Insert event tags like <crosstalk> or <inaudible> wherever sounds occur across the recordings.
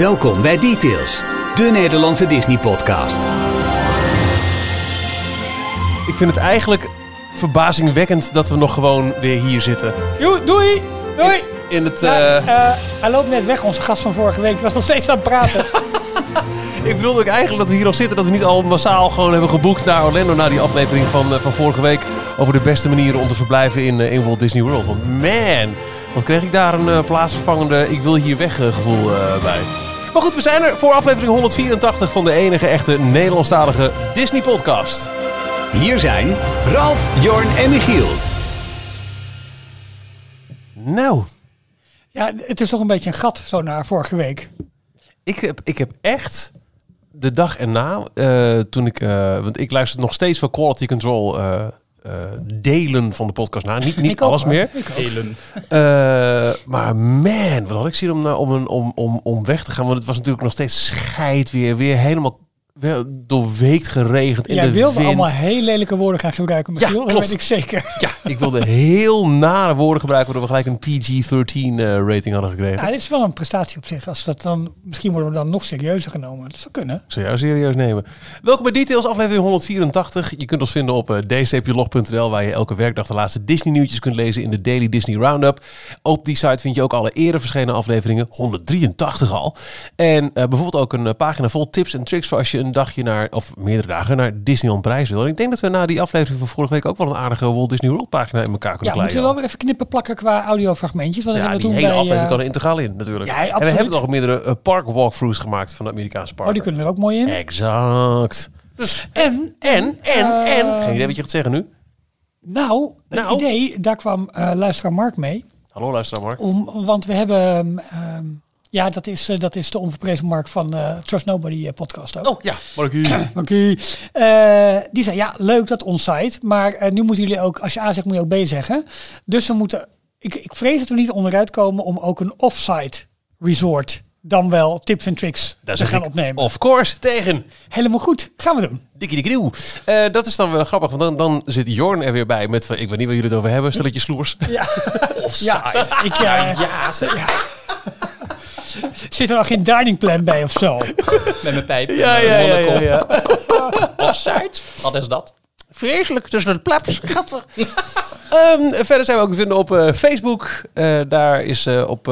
Welkom bij Details, de Nederlandse Disney-podcast. Ik vind het eigenlijk verbazingwekkend dat we nog gewoon weer hier zitten. Jo, doei! Doei! In het, Ja, eh, eh, hij loopt net weg, onze gast van vorige week. Was nog steeds aan het praten. <laughs> ik bedoelde ook eigenlijk dat we hier nog zitten. Dat we niet al massaal gewoon hebben geboekt naar Orlando. Na die aflevering van, eh, van vorige week. Over de beste manieren om te verblijven in, in Walt Disney World. Want man, wat kreeg ik daar een plaatsvervangende ik wil hier weg gevoel eh, bij. Maar goed, we zijn er voor aflevering 184 van de enige echte Nederlandstalige Disney podcast. Hier zijn Ralf, Jorn en Michiel. Nou, ja, het is toch een beetje een gat zo naar vorige week. Ik heb, ik heb echt de dag erna, eh toen ik, eh, want ik luister nog steeds voor Quality Control eh, eh, delen van de podcast na. Niet, niet alles meer. Helen. Eh, maar man, wat had ik zin om, naar- om, een- om, om, om weg te gaan. Want het was natuurlijk nog steeds scheid weer. Weer helemaal weer doorweekt geregend in Jij de wilde wind. allemaal heel lelijke woorden gaan gebruiken, Michiel. dat klopt. weet ik zeker. Ja, ik wilde heel nare woorden gebruiken. Waardoor we gelijk een PG-13 eh, rating hadden gekregen. Ja, dit is wel een prestatie op zich. Als we dat dan, misschien worden we dan nog serieuzer genomen. Dat zou kunnen. Ik zou jou serieus nemen. Welkom bij Details, aflevering 184. Je kunt ons vinden op uh, dstplog.nl, waar je elke werkdag de laatste Disney nieuwtjes kunt lezen in de Daily Disney Roundup. Op die site vind je ook alle eerder verschenen afleveringen, 183 al. En uh, bijvoorbeeld ook een pagina vol tips en tricks voor als je een dagje naar, of meerdere dagen, naar Disneyland Prijs wil. En ik denk dat we na die aflevering van vorige week ook wel een aardige Walt Disney World pagina in elkaar Ja, kunnen moeten we kleien. wel weer even knippen plakken qua audiofragmentjes. Want Ja, hebben die we hele bij, aflevering eh, kan er integraal in natuurlijk. Ja, en we absoluut. hebben nog meerdere uh, park walkthroughs gemaakt van de Amerikaanse parken. Oh, die kunnen er ook mooi in. Exact. En, En, en, en. eh, Geen idee wat je gaat zeggen nu. Nou, Nou. idee, daar kwam eh, luisteraar Mark mee. Hallo luisteraar Mark. Om, want we hebben, ehm, ja, dat is, eh, dat is de onverprezen Mark van eh Trust Nobody eh, podcast ook. Oh ja, Markie. <clears throat> Oké. Eh, die zei, ja, leuk dat onsite, maar nu moeten jullie ook, als je A zegt, moet je ook B zeggen. Dus we moeten, ik, ik vrees dat we niet onderuit komen om ook een offsite resort dan wel tips en tricks Daar te gaan opnemen. Of course, tegen. Helemaal goed, gaan we doen. Dikkie dikkie doe. Dat is dan wel grappig, want dan, dan zit Jorn er weer bij met van, ik weet niet waar jullie het over hebben, stelletje sloers. Ja, <laughs> ja ik eh, Ja, zeg. <laughs> zit er nog geen dining plan bij of zo. Met mijn pijp. Ja, en ja, mijn ja, ja, monnikel. ja. <laughs> Offside? Wat is dat? Vreselijk tussen de plaps. Gadver. <laughs> Ehm, verder zijn we ook te vinden op eh, Facebook. Eh, daar is eh, op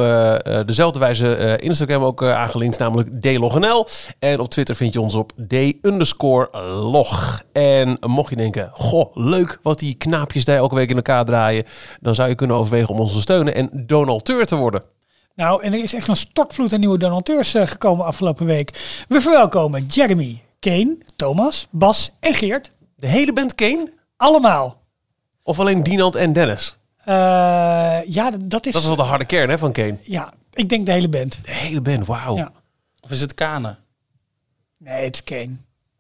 dezelfde wijze eh, Instagram ook aangelinkt, namelijk dlognl. En op Twitter vind je ons op d_log. En mocht je denken, goh, leuk wat die knaapjes daar elke week in elkaar draaien, dan zou je kunnen overwegen om ons te steunen en donateur te worden. Nou, en er is echt een stortvloed aan nieuwe donateurs eh, gekomen afgelopen week. We verwelkomen Jeremy, Kane, Thomas, Bas en Geert. De hele band Kane? Allemaal. Of alleen Dinant en Dennis? Eh, ja, dat is... Dat is wel de harde kern hè, van Kane. Ja, ik denk de hele band. De hele band, wauw. Ja. Of is het kanen? Nee, het is Kane.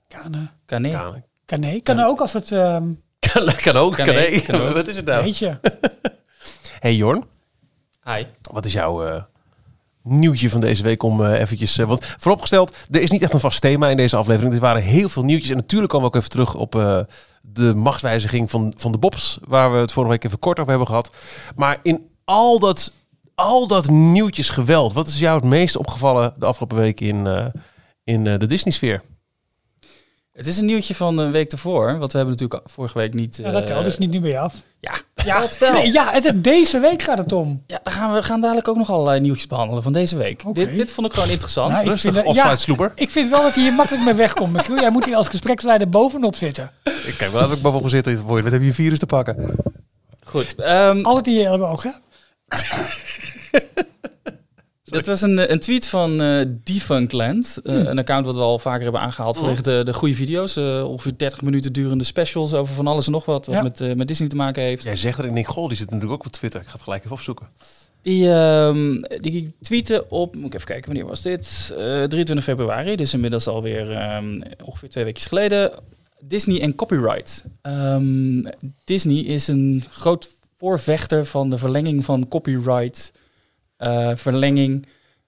Kane. Kane? Kan, Kane. Kan ook als het... ehm kan, <laughs> kan ook, kan, Kan nee. nee, kan ook. Wat is het nou? Weet je. <laughs> Hey Jorn, Hi. wat is jouw eh, nieuwtje van deze week om eh, eventjes... eh, want vooropgesteld, er is niet echt een vast thema in deze aflevering. Er waren heel veel nieuwtjes. En natuurlijk komen we ook even terug op eh, de machtswijziging van, van de Bobs. Waar we het vorige week even kort over hebben gehad. Maar in al dat, al dat nieuwtjes geweld. Wat is jou het meest opgevallen de afgelopen week in, eh, in eh, de Disney-sfeer? Het is een nieuwtje van een week ervoor. Want we hebben natuurlijk vorige week niet... Ja, dat telt dus niet nu bij je af. Ja, Ja, dat wel. Nee, ja het, deze week gaat het om. Ja, dan gaan we gaan dadelijk ook nog allerlei nieuwtjes behandelen van deze week. Dit, dit vond ik gewoon interessant. Nou, ik Rustig, vind, offside ja, sloeper. Ik vind wel dat hij hier makkelijk mee wegkomt. Michiel. Jij moet hier als gespreksleider bovenop zitten. Ik kijk wel even bovenop zitten voor je. Wat heb je een virus te pakken? Goed. ehm, Altijd die hele oog, hè? <laughs> Dat was een, een tweet van eh Defunctland. Hmm. Uh, Een account wat we al vaker hebben aangehaald vanwege de, de goede video's. eh, ongeveer 30 minuten durende specials over van alles en nog wat. Wat Ja. met, eh, met Disney te maken heeft. Jij zegt er en ik denk, goh, die zit natuurlijk ook op Twitter. Ik ga het gelijk even opzoeken. Die, ehm die tweette op, moet ik even kijken, wanneer was dit? Eh 23 februari, dus inmiddels alweer ehm ongeveer twee weken geleden. Disney en copyright. Ehm, Disney is een groot voorvechter van de verlenging van copyright. Eh, verlenging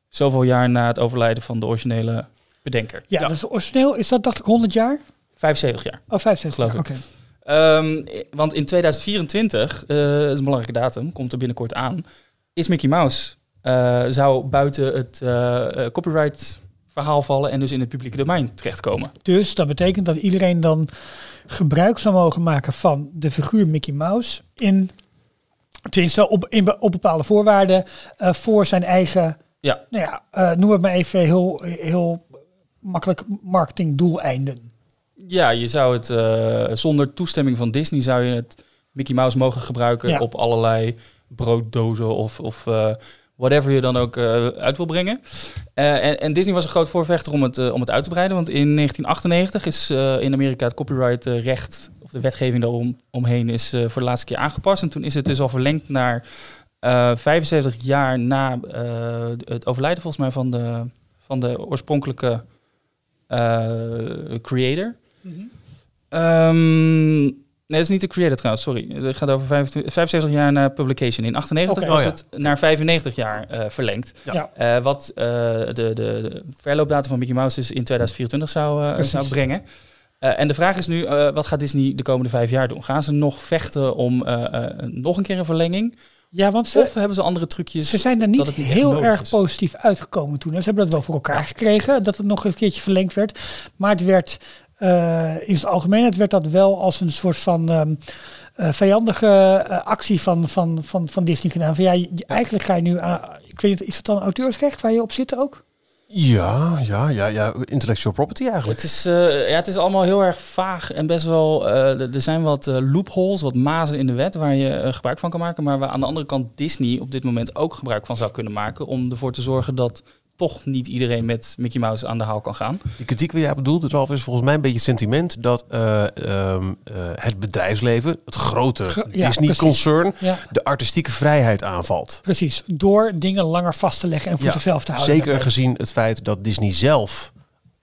zoveel jaar na het overlijden van de originele bedenker. Ja, dus origineel is dat dacht ik 100 jaar? 75 jaar. Oh, 65 Geloof jaar. ik. Oké. Ehm, want in 2024, eh, dat is een belangrijke datum, komt er binnenkort aan, is Mickey Mouse eh, zou buiten het copyright verhaal vallen en dus in het publieke domein terechtkomen. Dus dat betekent dat iedereen dan gebruik zou mogen maken van de figuur Mickey Mouse in, tenminste op, in, op bepaalde voorwaarden eh, voor zijn eigen, Ja. nou ja, eh, noem het maar even heel, heel makkelijk marketingdoeleinden. Ja, je zou het eh, zonder toestemming van Disney zou je het Mickey Mouse mogen gebruiken Ja. op allerlei brooddozen of, of whatever je dan ook uit wil brengen. En, en Disney was een groot voorvechter om het, om het uit te breiden, want in 1998 is in Amerika het copyright recht of de wetgeving daarom omheen is eh, voor de laatste keer aangepast. En toen is het dus al verlengd naar eh 75 jaar na eh, het overlijden volgens mij van de, van de oorspronkelijke eh, creator. Ehm, nee, dat is niet de creator trouwens, sorry. Het gaat over 25 75 jaar na publication. In 98 Oké. was Oh, ja. het naar 95 jaar eh, verlengd. Ja. Ja. Eh, wat eh, de, de, de verloopdatum van Mickey Mouse is in 2024 zou, eh, zou brengen. Eh, en de vraag is nu, eh, wat gaat Disney de komende vijf jaar doen? Gaan ze nog vechten om eh, nog een keer een verlenging? Ja, want ze, Of hebben ze andere trucjes? ze zijn er dat niet, niet heel erg is? positief uitgekomen toen. Ze hebben dat wel voor elkaar gekregen, dat het nog een keertje verlengd werd. Maar het werd in het algemeen, het werd dat wel als een soort van eh, vijandige actie van, van, van, van Disney gedaan. Van ja, je- eigenlijk ga je nu aan, ik weet niet, is het dan auteursrecht waar je op zit ook? Ja, ja, ja, ja. Intellectual property eigenlijk. Het is, eh, ja, het is allemaal heel erg vaag en best wel. eh, er- zijn wat eh, loopholes, wat mazen in de wet waar je gebruik van kan maken. Maar waar aan de andere kant Disney op dit moment ook gebruik van zou kunnen maken. Om ervoor te zorgen dat toch niet iedereen met Mickey Mouse aan de haal kan gaan. Die kritiek waar jij bedoelt, Ralf, is volgens mij een beetje het sentiment dat eh, ehm, eh, het bedrijfsleven, het grote ja, Disney-concern, Ja, de artistieke vrijheid aanvalt. precies. Door dingen langer vast te leggen en voor Ja, zichzelf te houden. Zeker gezien het feit dat Disney zelf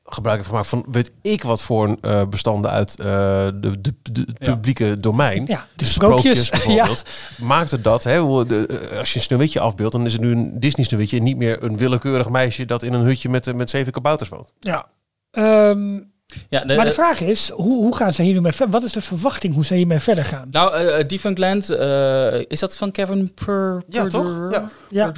gebruik heeft gemaakt van weet ik wat voor een, eh, bestanden uit eh, de, de, de het Ja. publieke domein. Ja, de De sprookjes. sprookjes <laughs> bijvoorbeeld. Maakte dat, hè, hoe de, eh, als je een sneeuwwitje afbeeldt, dan is het nu een Disney sneeuwwitje en niet meer een willekeurig meisje dat in een hutje met, met zeven kabouters woont. Ja. Ehm, Ja, de, maar de vraag is, hoe, hoe gaan ze hiermee verder? Wat is de verwachting hoe ze hiermee verder gaan? nou, eh uh, Defunct Land, eh, is dat van Kevin Per Ja, toch? Ja.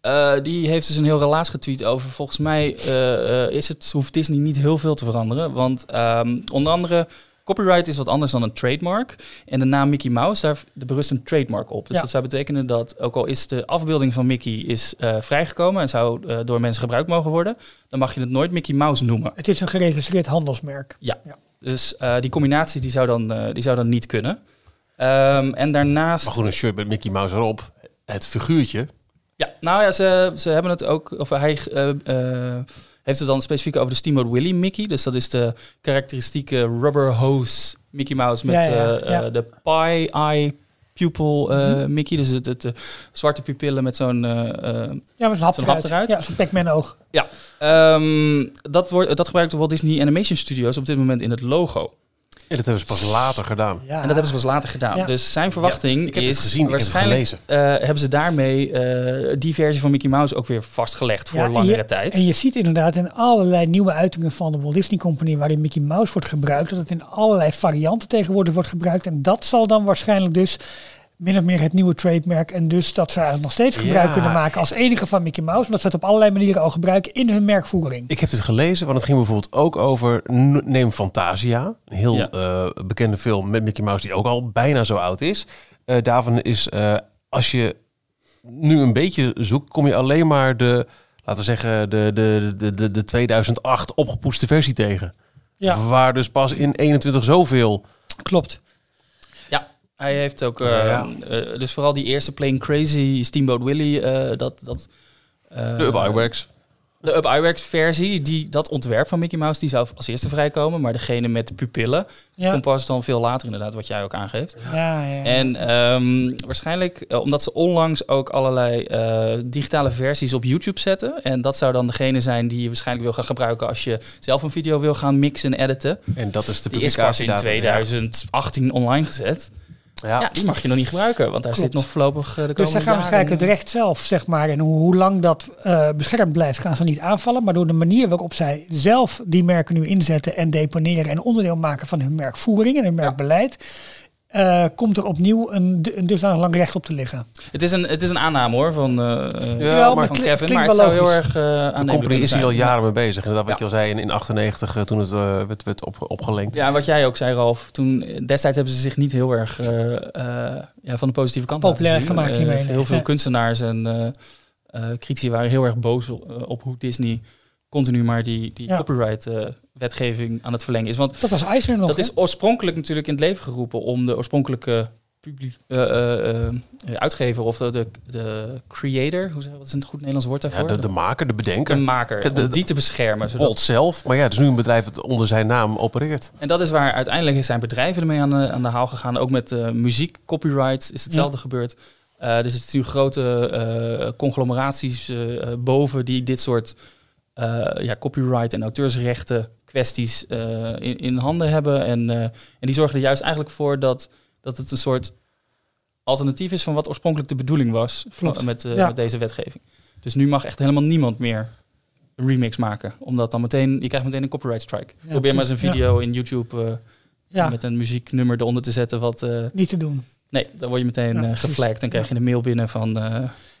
Eh, die heeft dus een heel relaas getweet over. Volgens mij eh, eh, is het, hoeft Disney niet heel veel te veranderen. Want ehm, onder andere, copyright is wat anders dan een trademark. En de naam Mickey Mouse, daar de berust een trademark op. Dus Ja. dat zou betekenen dat, ook al is de afbeelding van Mickey is, eh, vrijgekomen en zou eh, door mensen gebruikt mogen worden, dan mag je het nooit Mickey Mouse noemen. Het is een geregistreerd handelsmerk. Dus eh, die combinatie die zou, dan, eh, die zou dan niet kunnen. Ehm, en daarnaast... Maar goed, een shirt met Mickey Mouse erop. Het figuurtje. Ja, nou ja, ze, ze hebben het ook, of hij eh, eh, heeft het dan specifiek over de Steamboat Willie Mickey. Dus dat is de karakteristieke rubber hose Mickey Mouse met Ja, ja, eh, ja. eh, de pie eye pupil eh, Mhm. Mickey. Dus het, het zwarte pupillen met zo'n... eh, Ja, met een hap eruit. eruit? Ja, zo'n Pac-Man oog. ehm, dat, wordt, dat gebruikt Walt Disney Animation Studios op dit moment in het logo. En dat hebben ze pas later gedaan. Ja. En dat hebben ze pas later gedaan. Ja. Dus zijn verwachting ik heb is het gezien, ik heb het waarschijnlijk gelezen. eh, hebben ze daarmee eh, die versie van Mickey Mouse ook weer vastgelegd voor langere je- tijd. En je ziet inderdaad in allerlei nieuwe uitingen van de Walt Disney Company waarin Mickey Mouse wordt gebruikt, dat het in allerlei varianten tegenwoordig wordt gebruikt. En dat zal dan waarschijnlijk dus min of meer het nieuwe trademark. En dus dat ze eigenlijk nog steeds gebruik Ja. kunnen maken als enige van Mickey Mouse. Omdat ze het op allerlei manieren al gebruiken in hun merkvoering. Ik heb het gelezen, want het ging bijvoorbeeld ook over Neem Fantasia. Een heel Ja. eh, bekende film met Mickey Mouse die ook al bijna zo oud is. Eh, daarvan is, eh, als je nu een beetje zoekt, kom je alleen maar de, laten we zeggen, de, de, de, de, de 2008 opgepoetste versie tegen. Ja, Waar dus pas in 21 zoveel... klopt. Hij heeft ook... Ja, ja. eh, dus vooral die eerste Plain Crazy Steamboat Willie, eh, dat... dat eh, De Up Iwerks. De Up Iwerks versie, die, dat ontwerp van Mickey Mouse, die zou als eerste vrijkomen. Maar degene met de pupillen Ja, komt pas dan veel later inderdaad, wat jij ook aangeeft. ja, ja. En ehm, waarschijnlijk, omdat ze onlangs ook allerlei eh, digitale versies op YouTube zetten. En dat zou dan degene zijn die je waarschijnlijk wil gaan gebruiken als je zelf een video wil gaan mixen en editen. En dat is de Die is pas in publicatiedatum. 2018 online gezet. Ja. Ja, die mag je nog niet gebruiken, want daar Klopt. zit nog voorlopig eh, de komende Dus zij gaan jaren- waarschijnlijk het recht zelf, zeg maar, en hoe, hoe lang dat eh, beschermd blijft, gaan ze niet aanvallen. Maar door de manier waarop zij zelf die merken nu inzetten en deponeren en onderdeel maken van hun merkvoering en hun merkbeleid, eh, komt er opnieuw een, een dusdanig lang recht op te liggen. Het is een, het is een aanname hoor van, eh, Ja, maar van Kevin, maar het wel zou heel erg uh, De company is hier al jaren mee bezig. Inderdaad, wat Ja. je al zei in, in 98 eh, toen het werd, werd op, opgelenkt. Ja, en wat jij ook zei, Ralf. Toen, destijds hebben ze zich niet heel erg ja, van de positieve kant laten Populair zien. gemaakt hiermee. Heel veel Ja. kunstenaars en eh, eh, critici waren heel erg boos op, op hoe Disney continu maar die, die Ja. Copyright-wetgeving aan het verlengen is. Want Dat was IJsland nog. dat hè? is oorspronkelijk natuurlijk in het leven geroepen om de oorspronkelijke publiek, eh, eh, eh, uitgever of de, de, de creator, hoe zeg, wat is een goed Nederlands woord Ja, daarvoor? de, de maker, de de bedenker. maker, De- de- om die te beschermen. Zodat Bolt zelf. Maar ja, het is nu een bedrijf dat onder zijn naam opereert. En dat is waar uiteindelijk zijn bedrijven ermee aan de, aan de haal gegaan. Ook met eh, muziek, copyright is hetzelfde gebeurd. Eh, dus het is nu grote eh, conglomeraties boven die dit soort eh, ja, copyright en auteursrechten kwesties eh, in, in handen hebben. En, eh, en die zorgen er juist eigenlijk voor dat, dat het een soort alternatief is van wat oorspronkelijk de bedoeling was van- met, eh, Ja. met deze wetgeving. Dus nu mag echt helemaal niemand meer een remix maken. Omdat dan meteen, je krijgt meteen een copyright strike. Ja, Probeer maar eens een video in YouTube ja, met een muzieknummer eronder te zetten. Wat, niet te doen. nee, dan word je meteen Ja. Dan krijg je een mail binnen van...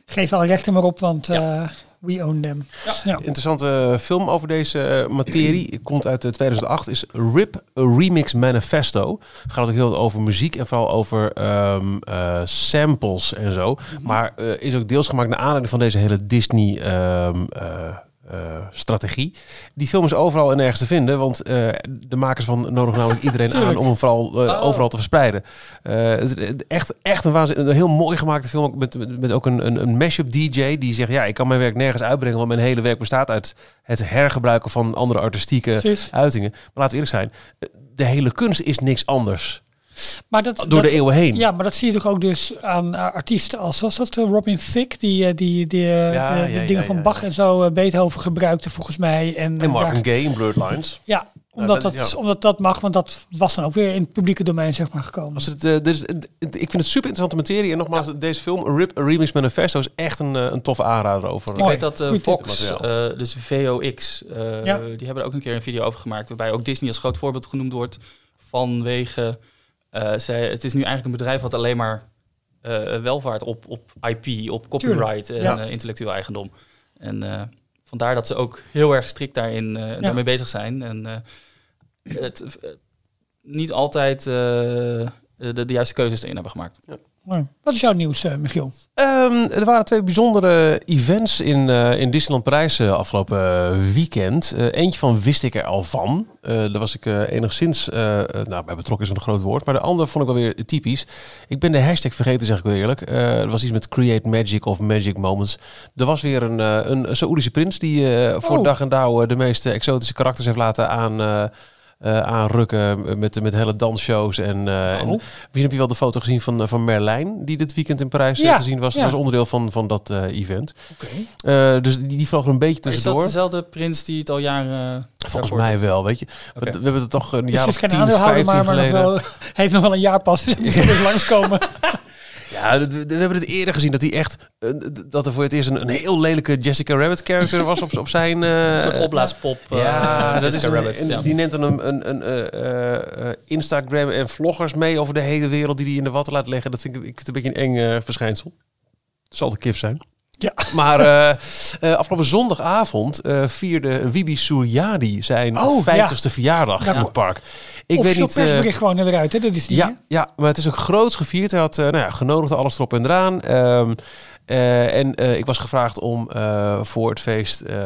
Geef alle rechten maar op, want Ja. Eh, we own them. Ja. Interessante film over deze eh, materie. <clears throat> Komt uit eh, 2008. Is RIP, A Remix Manifesto. Gaat ook heel veel over muziek en vooral over ehm, eh, samples en zo. Maar eh, is ook deels gemaakt naar aanleiding van deze hele Disney ehm, eh, eh, strategie. Die film is overal en nergens te vinden, want eh, de makers van nodig namelijk iedereen <laughs> aan om hem vooral eh, Oh. overal te verspreiden. Eh, echt, echt een, waanzin, een heel mooi gemaakte film met, met, met ook een, een, een mashup DJ die zegt ja, ik kan mijn werk nergens uitbrengen, want mijn hele werk bestaat uit het hergebruiken van andere artistieke Precies. uitingen. Maar laten we eerlijk zijn, de hele kunst is niks anders Maar dat, door dat- de eeuwen heen. Ja, maar dat zie je toch ook dus aan eh, artiesten als was dat eh, Robin Thicke, die, eh, die, die Ja, de, ja, de ja, dingen ja, van ja. Bach en zo, Beethoven gebruikte volgens mij. En, En Marvin Gaye in Blurred Lines. Ja, omdat, dat- omdat dat mag, want dat was dan ook weer in het publieke domein zeg maar gekomen. Als het, dus, ik vind het super interessante materie. En nogmaals, deze film, A Rip, A Remix Manifesto, is echt een, een toffe aanrader over. ik Mooi. weet dat eh, eh, dus VOX, eh, Ja. die hebben er ook een keer een video over gemaakt. Waarbij ook Disney als groot voorbeeld genoemd wordt. Vanwege, zij, het is nu eigenlijk een bedrijf wat alleen maar eh, welvaart op, op IP, op copyright en Ja. eh, intellectueel eigendom. En eh, vandaar dat ze ook heel erg strikt daarin eh, daarmee bezig zijn. En eh, het, eh, niet altijd eh, de, de juiste keuzes erin hebben gemaakt. Wat is jouw nieuws, eh, Michiel? Ehm, er waren twee bijzondere events in, eh, in Disneyland Parijs eh, afgelopen weekend. Eentje van wist ik er al van. Daar was ik enigszins, nou bij betrokken is een groot woord. Maar de andere vond ik wel weer typisch. Ik ben de hashtag vergeten, zeg ik wel eerlijk. Er was iets met Create Magic of Magic Moments. Er was weer een, een Saoedische prins die voor Oh. dag en dauw de meest eh, exotische karakters heeft laten aan... eh, aanrukken met, met hele dansshows. En, eh, en Misschien heb je wel de foto gezien van, eh, van Merlijn, die dit weekend in Parijs Ja, te zien was. ja. Dat was onderdeel van, van dat eh, event. Eh, dus die, die vloog er een beetje Is dat tussendoor. dezelfde prins die het al jaren... Volgens mij wel, weet je. We, we hebben het toch een Dus jaar het of is geen 10, aandeelhouder, 15 maar, maar nog geleden. wel, <laughs> heeft nog wel een jaar pas. <laughs> Dus moet er langskomen. <laughs> Ja, we, hebben het eerder gezien dat hij echt... eh, dat er voor het eerst een, een heel lelijke Jessica Rabbit character was op, op zijn... eh, soort opblaaspop. eh, Ja, dat is een, Rabbit. ja. Die neemt dan een, een, een Instagram en vloggers mee over de hele wereld die hij in de watten laat leggen. Dat vind ik, ik het een beetje een eng verschijnsel. Het zal de kif zijn. Ja. Maar eh, eh, afgelopen zondagavond eh, vierde Wibi Suryadi zijn Oh, 50ste verjaardag Ja. in het park. Ik of weet niet. persbericht gewoon eruit, hè? Dat is niet, hè? ja, ja, maar het is ook groots gevierd. Hij had nou ja, genodigd alles erop en eraan. Ehm, eh, en eh, ik was gevraagd om eh, voor het feest eh,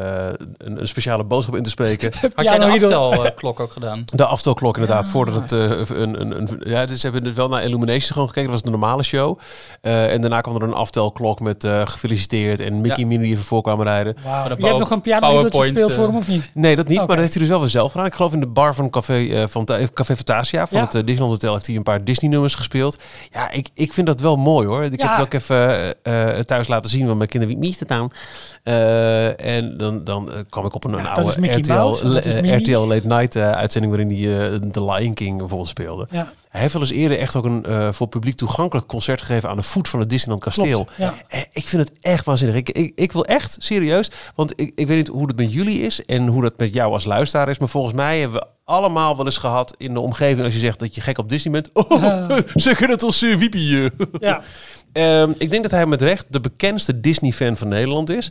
een, een speciale boodschap in te spreken. <laughs> Had Ja, jij de nou, ieder- aftelklok ook gedaan? De aftelklok inderdaad, voordat het eh, een, een, een... Ja, dus ze hebben dus wel naar Illumination gewoon gekeken. Dat was de normale show. Eh, en daarna kwam er een aftelklok met eh, gefeliciteerd en Mickey Ja. Minnie die even voor kwamen rijden. De Je hebt nog een piano gespeeld voor hem, of niet? Nee, dat niet, maar dat heeft hij dus wel weer zelf gedaan. Ik geloof in de bar van Café, van Café Fantasia, van Ja. het Disneyland Hotel, heeft hij een paar Disney-nummers gespeeld. Ja, ik, ik vind dat wel mooi hoor. Ik Ja. heb het ook even eh, thuis laten zien, want mijn kinderen, wie het aan? Eh, en dan, dan eh, kwam ik op een, een Ja, dat oude RTL, Mouse dat eh. RTL Late Night uitzending waarin hij eh, The Lion King bijvoorbeeld speelde. Ja, Hij heeft wel eens eerder echt ook een voor publiek toegankelijk concert gegeven aan de voet van het Disneyland kasteel. klopt. Ja. Ik vind het echt waanzinnig. Ik, ik, ik wil echt serieus, want ik, ik weet niet hoe het met jullie is en hoe dat met jou als luisteraar is, maar volgens mij hebben we allemaal wel eens gehad in de omgeving als je zegt dat je gek op Disney bent. <laughs> Oh, ze kunnen het als uh, Wiepie. Ja. <laughs> Ehm, ik denk dat hij met recht de bekendste Disney-fan van Nederland is.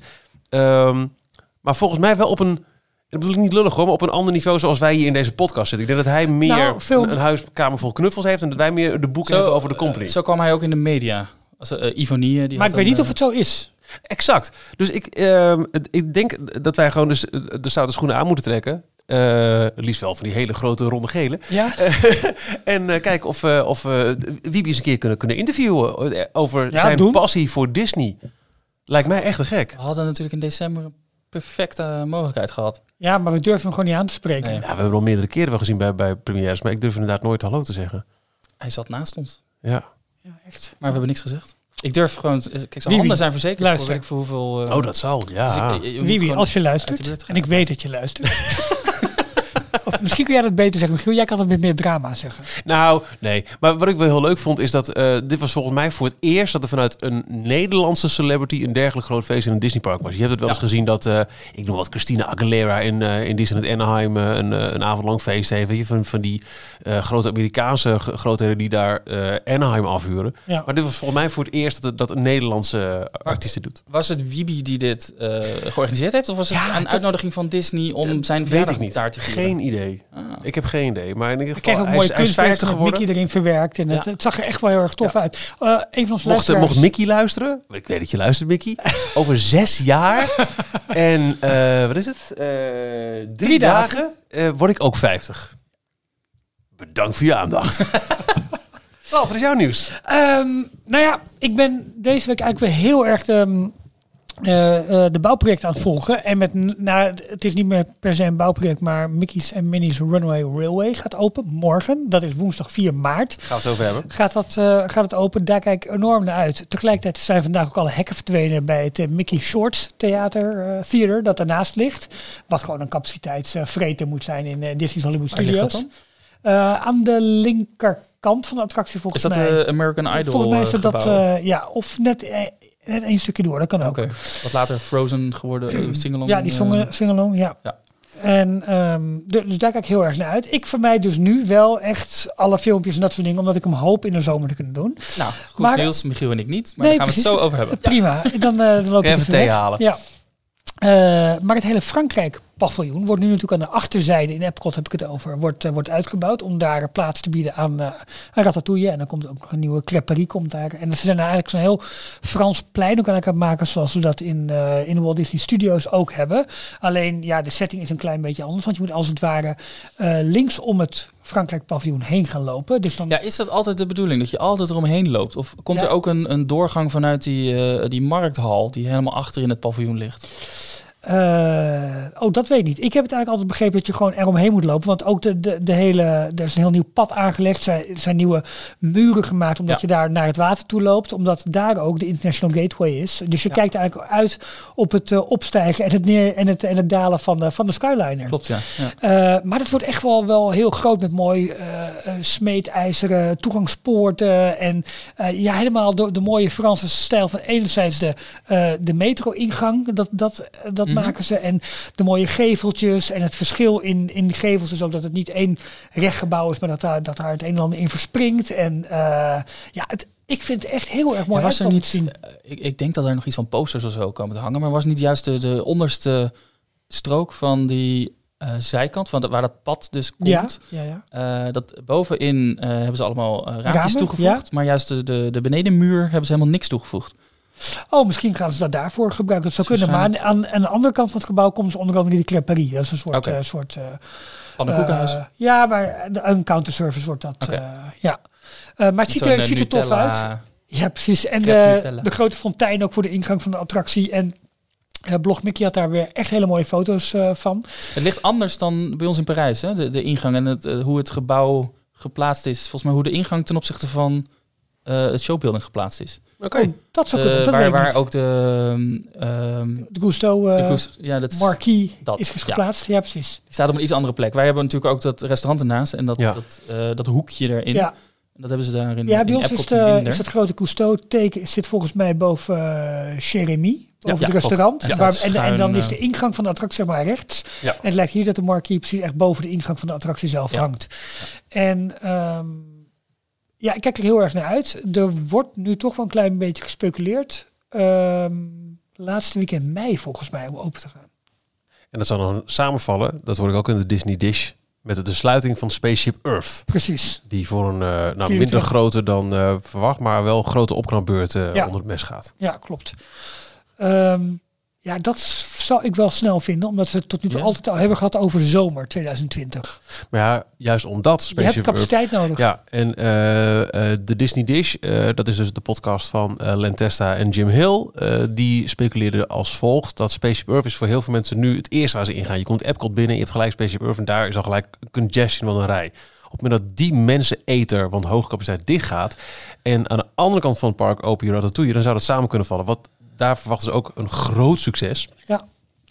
Ehm, maar volgens mij wel op een, dat bedoel ik niet lullig hoor, maar op een ander niveau zoals wij hier in deze podcast zitten. Ik denk dat hij meer Nou, veel- een, een huiskamer vol knuffels heeft en dat wij meer de boeken hebben over de company. eh, zo kwam hij ook in de media. Als, Ivonie, eh, die Maar ik weet niet of het zo is. Exact. Dus ik, ehm, ik denk dat wij gewoon dus de stoute schoenen aan moeten trekken. Eh, liefst wel van die hele grote ronde gele. Ja? <laughs> en eh, kijken of, eh of eh Wiebe eens een keer kunnen, kunnen interviewen eh, over Ja, zijn doen. passie voor Disney. Lijkt mij echt te gek. We hadden natuurlijk in december een perfecte mogelijkheid gehad. ja, maar we durven hem gewoon niet aan te spreken. Nee. Ja, we hebben hem al meerdere keren wel gezien bij, bij premières, maar ik durf inderdaad nooit hallo te zeggen. Hij zat naast ons, Ja. Ja, echt. maar we hebben niks gezegd. Ik durf gewoon... Kijk, zijn handen zijn verzekerd voor luister. weet ik voor hoeveel... eh, Oh, dat zal. Ja. dus ik- je Wiebe, als je luistert, en ik weet dat je luistert. <laughs> of misschien kun jij dat beter zeggen. Michiel, jij kan het met meer drama zeggen. Nou, nee. Maar wat ik wel heel leuk vond, is dat eh, dit was volgens mij voor het eerst dat er vanuit een Nederlandse celebrity een dergelijk groot feest in een Disneypark was. Je hebt het wel eens gezien dat, eh, ik noem wat, Christina Aguilera in, eh in Disneyland Anaheim een, een avond lang feest heeft. Weet je, van, van die grote Amerikaanse grootheden die daar Anaheim afhuren. Ja. Maar dit was volgens mij voor het eerst dat, dat een Nederlandse artiest doet. Was het Wiebe die dit georganiseerd heeft? Of was het Ja, een uitnodiging van Disney om zijn verjaardag daar te vieren? Geen idee. Ah. Ik heb geen idee. Maar in ieder Ik kreeg geval, ook hij mooi is, hij is kunstwerk 50 met geworden. Mickey erin verwerkt. En het, Ja. het zag er echt wel heel erg tof uit. Eh, een van onze Mocht, luisteraars... mocht Mickey luisteren? Ik weet dat je luistert, Mickey. <laughs> Over zes jaar <laughs> en eh, wat is het? Eh, drie, Drie dagen. dagen eh, word ik ook 50. Bedankt voor je aandacht. <laughs> Wel, wat is jouw nieuws? Ehm, nou ja, ik ben deze week eigenlijk weer heel erg de, eh, eh, de bouwprojecten aan het volgen. En met, nou, het is niet meer per se een bouwproject, maar Mickey's en Minnie's Runway Railway gaat open morgen. Dat is woensdag 4 maart. Gaan we het zo over hebben. Gaat, dat, eh, gaat het open? Daar kijk ik enorm naar uit. Tegelijkertijd zijn vandaag ook alle hekken verdwenen bij het eh, Mickey Shorts Theater eh, Theater dat daarnaast ligt. Wat gewoon een capaciteitsvreter moet zijn in eh, Disney's Hollywood Studios. Eh, aan de linkerkant van de attractie Is volgens dat mij. de American Idol Volgens mij is eh, dat, eh, ja, of net, eh, net één stukje door, dat kan ook. Wat later Frozen geworden, uh, <clears throat> singalong. Ja, die eh, zongen singalong, ja. ja. En de- dus daar kijk ik heel erg naar uit. Ik vermijd dus nu wel echt alle filmpjes en dat soort dingen, omdat ik hem hoop in de zomer te kunnen doen. Nou, goed Maar- nieuws. Michiel en ik niet. Maar Nee, daar gaan we het zo over hebben. Prima, <laughs> dan, eh dan loop ik Even thee halen. Ja. Eh, maar het hele Frankrijk-paviljoen wordt nu natuurlijk aan de achterzijde in Epcot, heb ik het over, wordt, eh, wordt uitgebouwd om daar plaats te bieden aan, eh aan Ratatouille. En dan komt ook nog een nieuwe creperie komt daar. En ze zijn eigenlijk zo'n heel Frans plein ook aan elkaar maken zoals we dat in, eh, in de Walt Disney Studios ook hebben. Alleen, ja, de setting is een klein beetje anders, want je moet als het ware eh, links om het Frankrijk-paviljoen heen gaan lopen. Dus dan Ja, is dat altijd de bedoeling? Dat je altijd eromheen loopt? Of komt Ja. er ook een, een doorgang vanuit die, eh, die markthal die helemaal achter in het paviljoen ligt? Eh, oh, dat weet ik niet. Ik heb het eigenlijk altijd begrepen dat je gewoon eromheen moet lopen. Want ook de, de, de hele, er is een heel nieuw pad aangelegd. Er zijn, zijn nieuwe muren gemaakt omdat Ja. je daar naar het water toe loopt. Omdat daar ook de International Gateway is. Dus je Ja. kijkt eigenlijk uit op het eh, opstijgen en het, neer, en, het, en het dalen van de, van de Skyliner. Klopt, ja. ja. Eh, maar het wordt echt wel, wel heel groot met mooi smeedijzeren toegangspoorten. En ja, helemaal de, de mooie Franse stijl van enerzijds de, de metro-ingang. Dat, dat, dat. Maken ze. En de mooie geveltjes. En het verschil in, in gevels is ook dat het niet één recht gebouw is. Maar dat daar, dat daar het een en ander in verspringt. En eh, ja, het, ik vind het echt heel erg mooi Ja, was er niet, zien. eh, ik, ik denk dat er nog iets van posters of zo komen te hangen, maar was niet juist de, de onderste strook van die eh, zijkant, van de, waar dat pad dus komt, ja, ja. dat bovenin hebben ze allemaal raampjes Ramen, toegevoegd, maar juist de, de, de benedenmuur hebben ze helemaal niks toegevoegd. Oh, misschien gaan ze dat daarvoor gebruiken. Dat zou kunnen. Maar aan, aan, aan de andere kant van het gebouw komt ze onder andere die creperie. Dat is een soort... Oké. eh, soort eh, Pannenkoekenhuis. eh, ja, maar de- een counterservice wordt dat. Eh, ja. Maar het ziet, er, het ziet er tof uit. Ja, precies. En de, de grote fontein ook voor de ingang van de attractie. En eh, Blog Mickey had daar weer echt hele mooie foto's van. Het ligt anders dan bij ons in Parijs, hè? De, de ingang en het, hoe het gebouw geplaatst is. Volgens mij hoe de ingang ten opzichte van het showbuilding geplaatst is. Oké. Oh, dat zou De- kunnen. Dat waar waar ook de, ehm, de Gusto eh de ja, dat is- marquee dat, is ja. geplaatst. Ja, precies. die staat op een iets andere plek. Wij hebben natuurlijk ook dat restaurant ernaast en dat, Ja. dat, eh, dat hoekje erin. Ja, Dat hebben ze daar in ja in bij ons is, Epcot eh, is het grote Cousteau teken zit volgens mij boven uh, Jeremy. Ja, ja, het restaurant. Ja, Waar- dat en, en dan is eh, de ingang van de attractie zeg maar rechts. Ja. En het lijkt hier dat de marquee precies echt boven de ingang van de attractie zelf Ja. hangt. En ehm, ja, ik kijk er heel erg naar uit. Er wordt nu toch wel een klein beetje gespeculeerd. Ehm, laatste weekend mei volgens mij om open te gaan. En dat zal dan samenvallen, dat hoor ik ook in de Disney Dish, met de sluiting van Spaceship Earth. Precies. Die voor een eh, nou, 24. minder grote dan eh, verwacht, maar wel grote opknapbeurt eh, Ja. onder het mes gaat. Ja, klopt. Ehm, ja, dat zou ik wel snel vinden, omdat we het tot nu toe Ja. altijd al hebben gehad over zomer 2020. Maar ja, juist omdat Je hebt capaciteit nodig. Ja, en eh, eh, de Disney Dish, eh, dat is dus de podcast van eh Len Testa en Jim Hill. die speculeerden als volgt dat Spaceship Earth is voor heel veel mensen nu het eerste waar ze ingaan. Je komt Epcot binnen, je hebt gelijk Spaceship Earth en daar is al gelijk congestion van een rij. Op het moment dat die mensen eter, want hoge capaciteit dicht gaat en aan de andere kant van het park open je Ratatouille, dan zou dat samen kunnen vallen. Wat daar verwachten ze ook een groot succes Ja.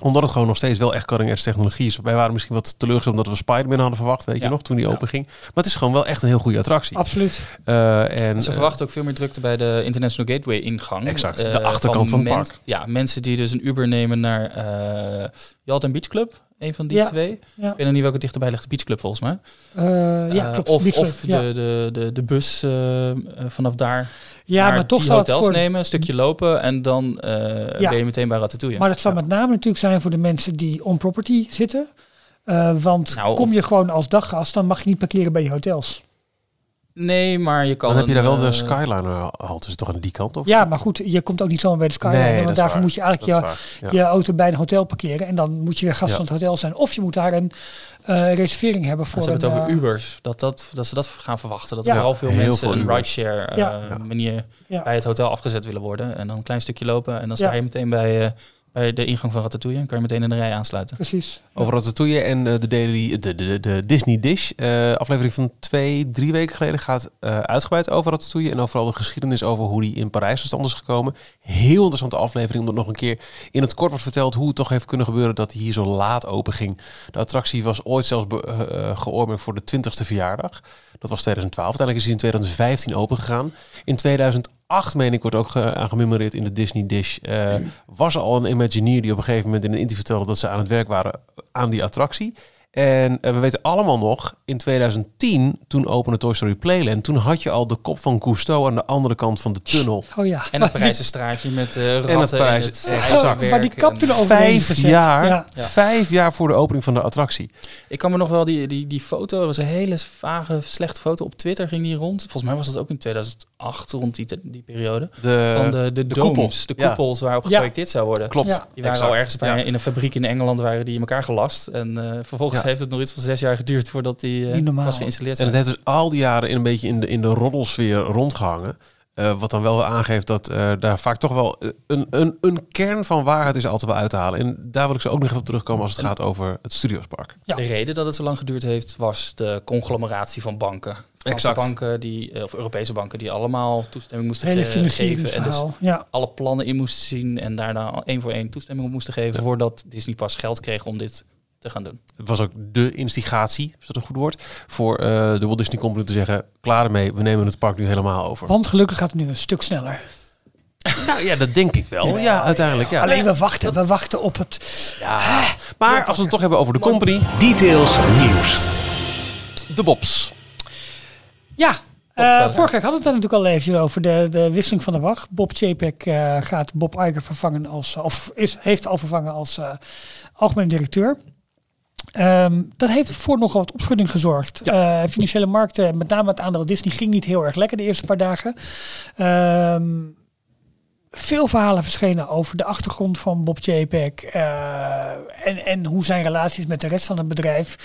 omdat het gewoon nog steeds wel echt cutting edge technologie is. Wij waren misschien wat teleurgesteld omdat we Spider-Man hadden verwacht, weet je nog, toen die Ja. open ging. Maar het is gewoon wel echt een heel goede attractie. Absoluut. Eh, en, Ze eh, verwachten ook veel meer drukte bij de International Gateway ingang. Exact, Eh, de achterkant van het park. Ja, mensen die dus een Uber nemen naar eh Yalta Beach Club. Een van die Ja. twee. Ja, Ik weet nog niet welke dichterbij ligt, de Beach Club volgens mij. Eh, ja Eh, klopt. Of, of ja. de, de, de, de bus eh, vanaf daar ja, naar maar toch die hotels voor... nemen, een stukje lopen en dan ben je meteen bij Ratatouille. Maar dat zal met name natuurlijk zijn voor de mensen die on property zitten. Want Nou, kom je gewoon als daggast, dan mag je niet parkeren bij je hotels. Nee, maar je kan... dan heb je daar wel de eh, Skyliner halte, is het toch aan die kant? Of? Ja, maar goed, je komt ook niet zomaar bij de Skyliner. Nee, dat want is daarvoor waar. moet je eigenlijk je, ja. je auto bij een hotel parkeren. En dan moet je weer gast Ja. van het hotel zijn. Of je moet daar een eh, reservering hebben voor Ze hebben het over eh, Ubers, dat, dat, dat ze dat gaan verwachten. Dat Ja. er vooral veel Heel mensen veel een rideshare eh, manier Ja. bij het hotel afgezet willen worden. En dan een klein stukje lopen en dan sta Ja. je meteen bij, eh, bij de ingang van Ratatouille. En kan je meteen in de rij aansluiten. Precies. Over Ratatouille en eh, de, daily, de, de, de Disney Dish. eh, aflevering van twee, drie weken geleden gaat eh, uitgebreid over Ratatouille. En over vooral de geschiedenis over hoe die in Parijs tot stand is gekomen. Heel interessante aflevering, omdat nog een keer in het kort wordt verteld hoe het toch heeft kunnen gebeuren dat hij hier zo laat open ging. De attractie was ooit zelfs be- eh, eh, geoormerkt voor de 20ste verjaardag. Dat was 2012. Uiteindelijk is hij in 2015 open gegaan. In 2008, meen ik, wordt ook ge- aan gememoreerd in de Disney Dish. eh, was er al een Imagineer die op een gegeven moment in een interview vertelde dat ze aan het werk waren aan die attractie. En eh, we weten allemaal nog, in 2010, toen opende Toy Story Playland, toen had je al de kop van Cousteau aan de andere kant van de tunnel. Oh ja. En het Parijse straatje met eh ratten het Parijs- en het exact. ijzerwerk Maar die kap en- toen overheen Vijf jaar, Ja. Ja. vijf jaar voor de opening van de attractie. Ik kan me nog wel die, die, die foto, dat was een hele vage, slechte foto. Op Twitter ging die rond. Volgens mij was dat ook in 2008, rond die, die periode. De, Van de, de, de domes, koepels. de Ja. koepels waarop Ja. geprojecteerd zou worden. klopt. Ja. Die waren exact. al ergens bij, Ja. in een fabriek in Engeland waren die in elkaar gelast. En eh, vervolgens Ja. heeft het nog iets van zes jaar geduurd voordat die eh, was geïnstalleerd. En het heeft dus al die jaren in een beetje in de, in de roddelsfeer rondgehangen. Eh, wat dan wel aangeeft dat eh, daar vaak toch wel eh, een, een, een kern van waarheid is altijd wel uit te halen. En daar wil ik zo ook nog even op terugkomen als het gaat over het Studiospark. Ja. De reden dat het zo lang geduurd heeft, was de conglomeratie van banken. Franse Exact. banken, die, of Europese banken, die allemaal toestemming moesten Hele ge- geven. En dus. Ja. alle plannen in moesten zien en daarna één voor één toestemming op moesten geven voordat Disney pas geld kreeg om dit te gaan doen. Het was ook de instigatie, is dat een goed woord, voor eh, de Walt Disney Company te zeggen, klaar ermee, we nemen het park nu helemaal over. Want gelukkig gaat het nu een stuk sneller. Nou ja, dat denk ik wel. Ja, uiteindelijk ja. Alleen we wachten, we wachten op het. ja. Maar als we het toch hebben over de company, Details nieuws. de Bobs. Ja, eh, Bob, vorige week hadden we het natuurlijk al even over de, de wisseling van de wacht. Bob Chapek eh, gaat Bob Iger vervangen als, of is, heeft al vervangen als eh, algemeen directeur. Ehm, dat heeft voor nogal wat opschudding gezorgd. Eh, financiële markten, met name het aandeel Disney, ging niet heel erg lekker de eerste paar dagen. Ehm, veel verhalen verschenen over de achtergrond van Bob Chapek eh, en, en hoe zijn relaties met de rest van het bedrijf.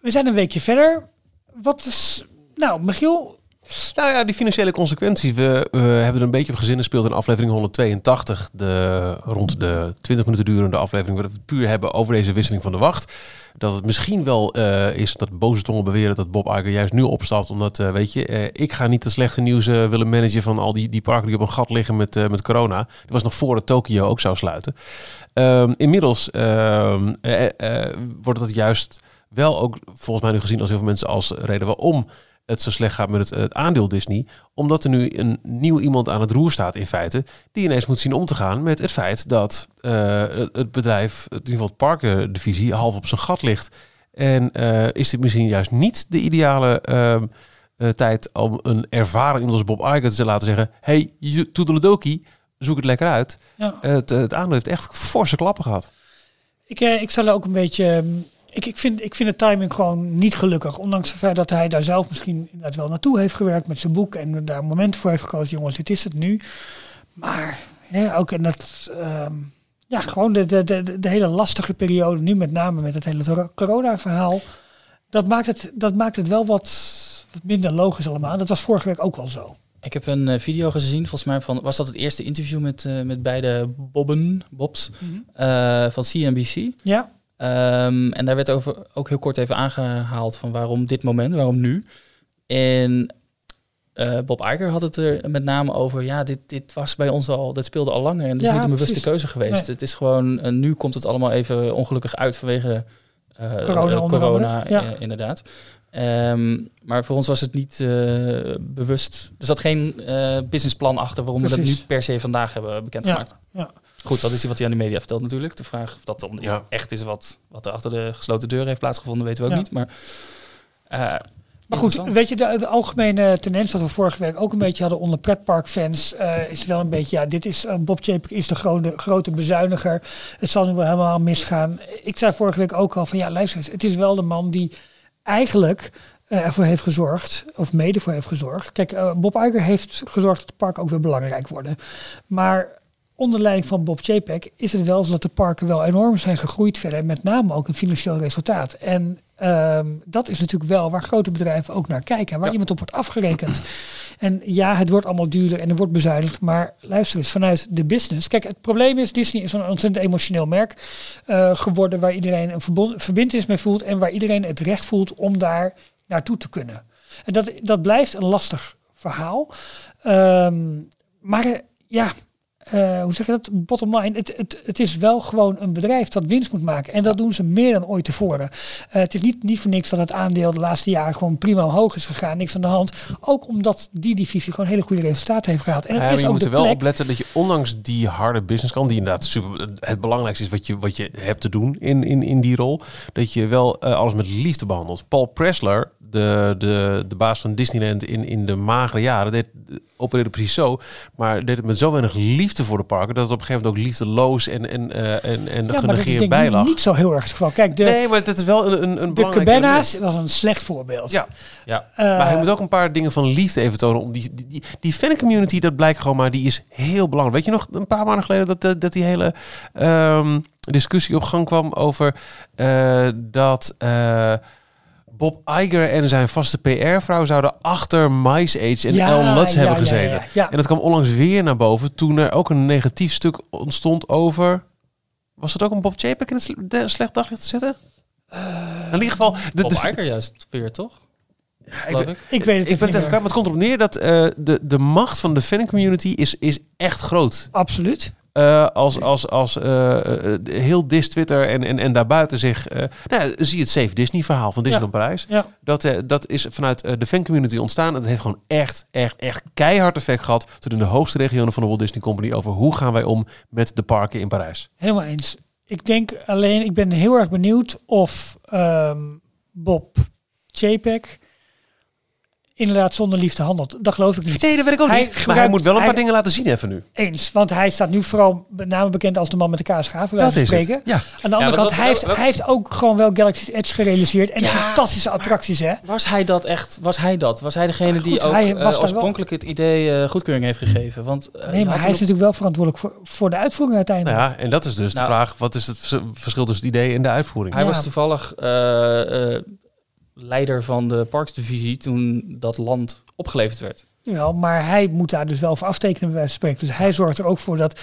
We zijn een weekje verder. Wat is. Nou, Michiel. Nou ja, die financiële consequenties. We, hebben er een beetje op gezinspeeld in aflevering 182. De, rond de 20 minuten durende aflevering. Waar we het puur hebben over deze wisseling van de wacht. Dat het misschien wel eh, is dat boze tongen beweren dat Bob Iger juist nu opstapt. Omdat, eh, weet je, eh, ik ga niet het slechte nieuws willen managen van al die, die parken die op een gat liggen met, met corona. Dat was nog voor dat Tokio ook zou sluiten. Ehm, inmiddels ehm, eh, eh, wordt dat juist wel ook volgens mij nu gezien als heel veel mensen als reden waarom het zo slecht gaat met het, het aandeel Disney. Omdat er nu een nieuw iemand aan het roer staat in feite. Die ineens moet zien om te gaan met het feit dat eh, het, bedrijf, in ieder geval het parkendivisie, half op zijn gat ligt. En eh, is dit misschien juist niet de ideale ehm, eh, tijd om een ervaren iemand als Bob Iger te laten zeggen... Hey, toedeledokie, zoek het lekker uit. Ja. Het, het aandeel heeft echt forse klappen gehad. Ik, eh, ik stel er ook een beetje. ehm, Ik, ik, vind, ik vind de timing gewoon niet gelukkig. Ondanks het feit dat hij daar zelf misschien inderdaad wel naartoe heeft gewerkt met zijn boek. En daar momenten voor heeft gekozen. Jongens, dit is het nu. Maar hè, ook in dat. ehm, ja, gewoon de, de, de, de hele lastige periode. Nu met name met het hele corona-verhaal. Dat maakt het, dat maakt het wel wat, wat minder logisch allemaal. Dat was vorige week ook wel zo. Ik heb een eh, video gezien, volgens mij van, was dat het eerste interview met, eh, met beide Bobben, Bobs, eh, van CNBC. Ja, Ehm, en daar werd over ook heel kort even aangehaald van waarom dit moment, waarom nu. En eh, Bob Iger had het er met name over, ja, dit, dit was bij ons al, dat speelde al langer en het is Ja, niet een bewuste precies. keuze geweest. Nee. Het is gewoon, eh, nu komt het allemaal even ongelukkig uit vanwege eh, Corona ja. inderdaad. Ehm, maar voor ons was het niet bewust. Er zat geen businessplan achter waarom we dat nu per se vandaag hebben bekendgemaakt. ja. Goed, dat is wat hij aan de media vertelt natuurlijk. De vraag of dat dan Ja. echt is wat, wat er achter de gesloten deuren heeft plaatsgevonden, weten we ook Ja. niet. Maar, eh, Maar goed, weet je, de, de algemene tendens wat we vorige week ook een beetje hadden onder pretparkfans, eh is wel een beetje, ja, dit is, eh, Bob Chapek is de grote, grote bezuiniger. Het zal nu wel helemaal misgaan. Ik zei vorige week ook al van, ja, luister eens, het is wel de man die eigenlijk ervoor heeft gezorgd, of mede voor heeft gezorgd. Kijk, Bob Iger heeft gezorgd dat de parken ook weer belangrijk worden. Maar onder leiding van Bob Chapek is het wel zo dat de parken wel enorm zijn gegroeid verder, met name ook een financieel resultaat. En ehm, dat is natuurlijk wel waar grote bedrijven ook naar kijken, waar Ja. iemand op wordt afgerekend. En ja, het wordt allemaal duurder en er wordt bezuinigd, maar luister eens, vanuit de business. Kijk, het probleem is, Disney is een ontzettend emotioneel merk eh, geworden waar iedereen een verbond, verbindenis mee voelt en waar iedereen het recht voelt om daar naartoe te kunnen. En dat, dat blijft een lastig verhaal. Ehm, maar eh, ja, eh, hoe zeg je dat? Bottom line, het, het, het is wel gewoon een bedrijf dat winst moet maken. En dat doen ze meer dan ooit tevoren. Eh, het is niet, niet voor niks dat het aandeel de laatste jaren gewoon prima omhoog is gegaan. Niks aan de hand. Ook omdat die divisie gewoon hele goede resultaten heeft gehaald. En het Ja, is je ook moet er wel op letten dat je ondanks die harde businesskant, die inderdaad super, het belangrijkste is wat je, wat je hebt te doen in, in, in die rol, dat je wel eh, alles met liefde behandelt. Paul Pressler, de, de, de baas van Disneyland in, in de magere jaren, deed, opereerde precies zo, maar deed het met zo weinig liefde voor de parken, dat het op een gegeven moment ook liefdeloos en, en, eh, en, en ja, genegeerd denk bij ik lag. niet zo heel erg het geval. Kijk, de, nee, maar het is wel een, een, een de Cabana's was een slecht voorbeeld. Ja, ja. Eh, maar hij moet ook een paar dingen van liefde even tonen. Om die, die, die, die fancommunity, dat blijkt gewoon maar, die is heel belangrijk. Weet je nog, een paar maanden geleden dat, dat, dat die hele ehm, discussie op gang kwam over eh, dat eh, Bob Iger en zijn vaste PR-vrouw zouden achter Mice Age en Ja, El Lutz ja, hebben ja, gezeten. ja, ja. En dat kwam onlangs weer naar boven toen er ook een negatief stuk ontstond over... Was het ook om Bob Chapek in het slecht daglicht te zetten? in ieder geval... De, Bob de, Iger juist weer, toch? ik, ik. Ik weet het ik ben het even maar het komt erop neer dat eh, de, de macht van de fan-community is, is echt groot. Absoluut. Eh, als als, als eh, eh, heel Dis Twitter en, en, en daarbuiten zich... eh nou, ja, zie je het Save Disney verhaal van Disneyland Parijs. Ja. Dat, dat is vanuit de fancommunity ontstaan. En dat heeft gewoon echt, echt, echt keihard effect gehad... tot in de hoogste regionen van de Walt Disney Company... over hoe gaan wij om met de parken in Parijs. Helemaal eens. Ik denk alleen, ik ben heel erg benieuwd of ehm, Bob Chapek inderdaad zonder liefde handelt. Dat geloof ik niet. Nee, dat weet ik ook Hij niet. Maar hij moet wel een paar hij- dingen laten zien even nu. Eens, want hij staat nu vooral met name bekend als de man met de kaarschaaf, Dat is het. spreken. Ja. Aan de andere kant, wat- hij, heeft, wat- hij heeft ook gewoon wel Galaxy's Edge gerealiseerd. En Ja, fantastische attracties, hè? Was hij dat echt? Was hij dat? Was hij degene die ook hij eh, wel- oorspronkelijk het idee eh, goedkeuring heeft gegeven? Want eh, Nee, maar hij is natuurlijk wel verantwoordelijk voor, voor de uitvoering uiteindelijk. Nou ja, en dat is dus Nou. de vraag. Wat is het vers- verschil tussen het idee en de uitvoering? Hij Ja. was toevallig leider van de parksdivisie toen dat land opgeleverd werd. Jawel, maar hij moet daar dus wel voor aftekenen bij spreken. Dus hij zorgt er ook voor dat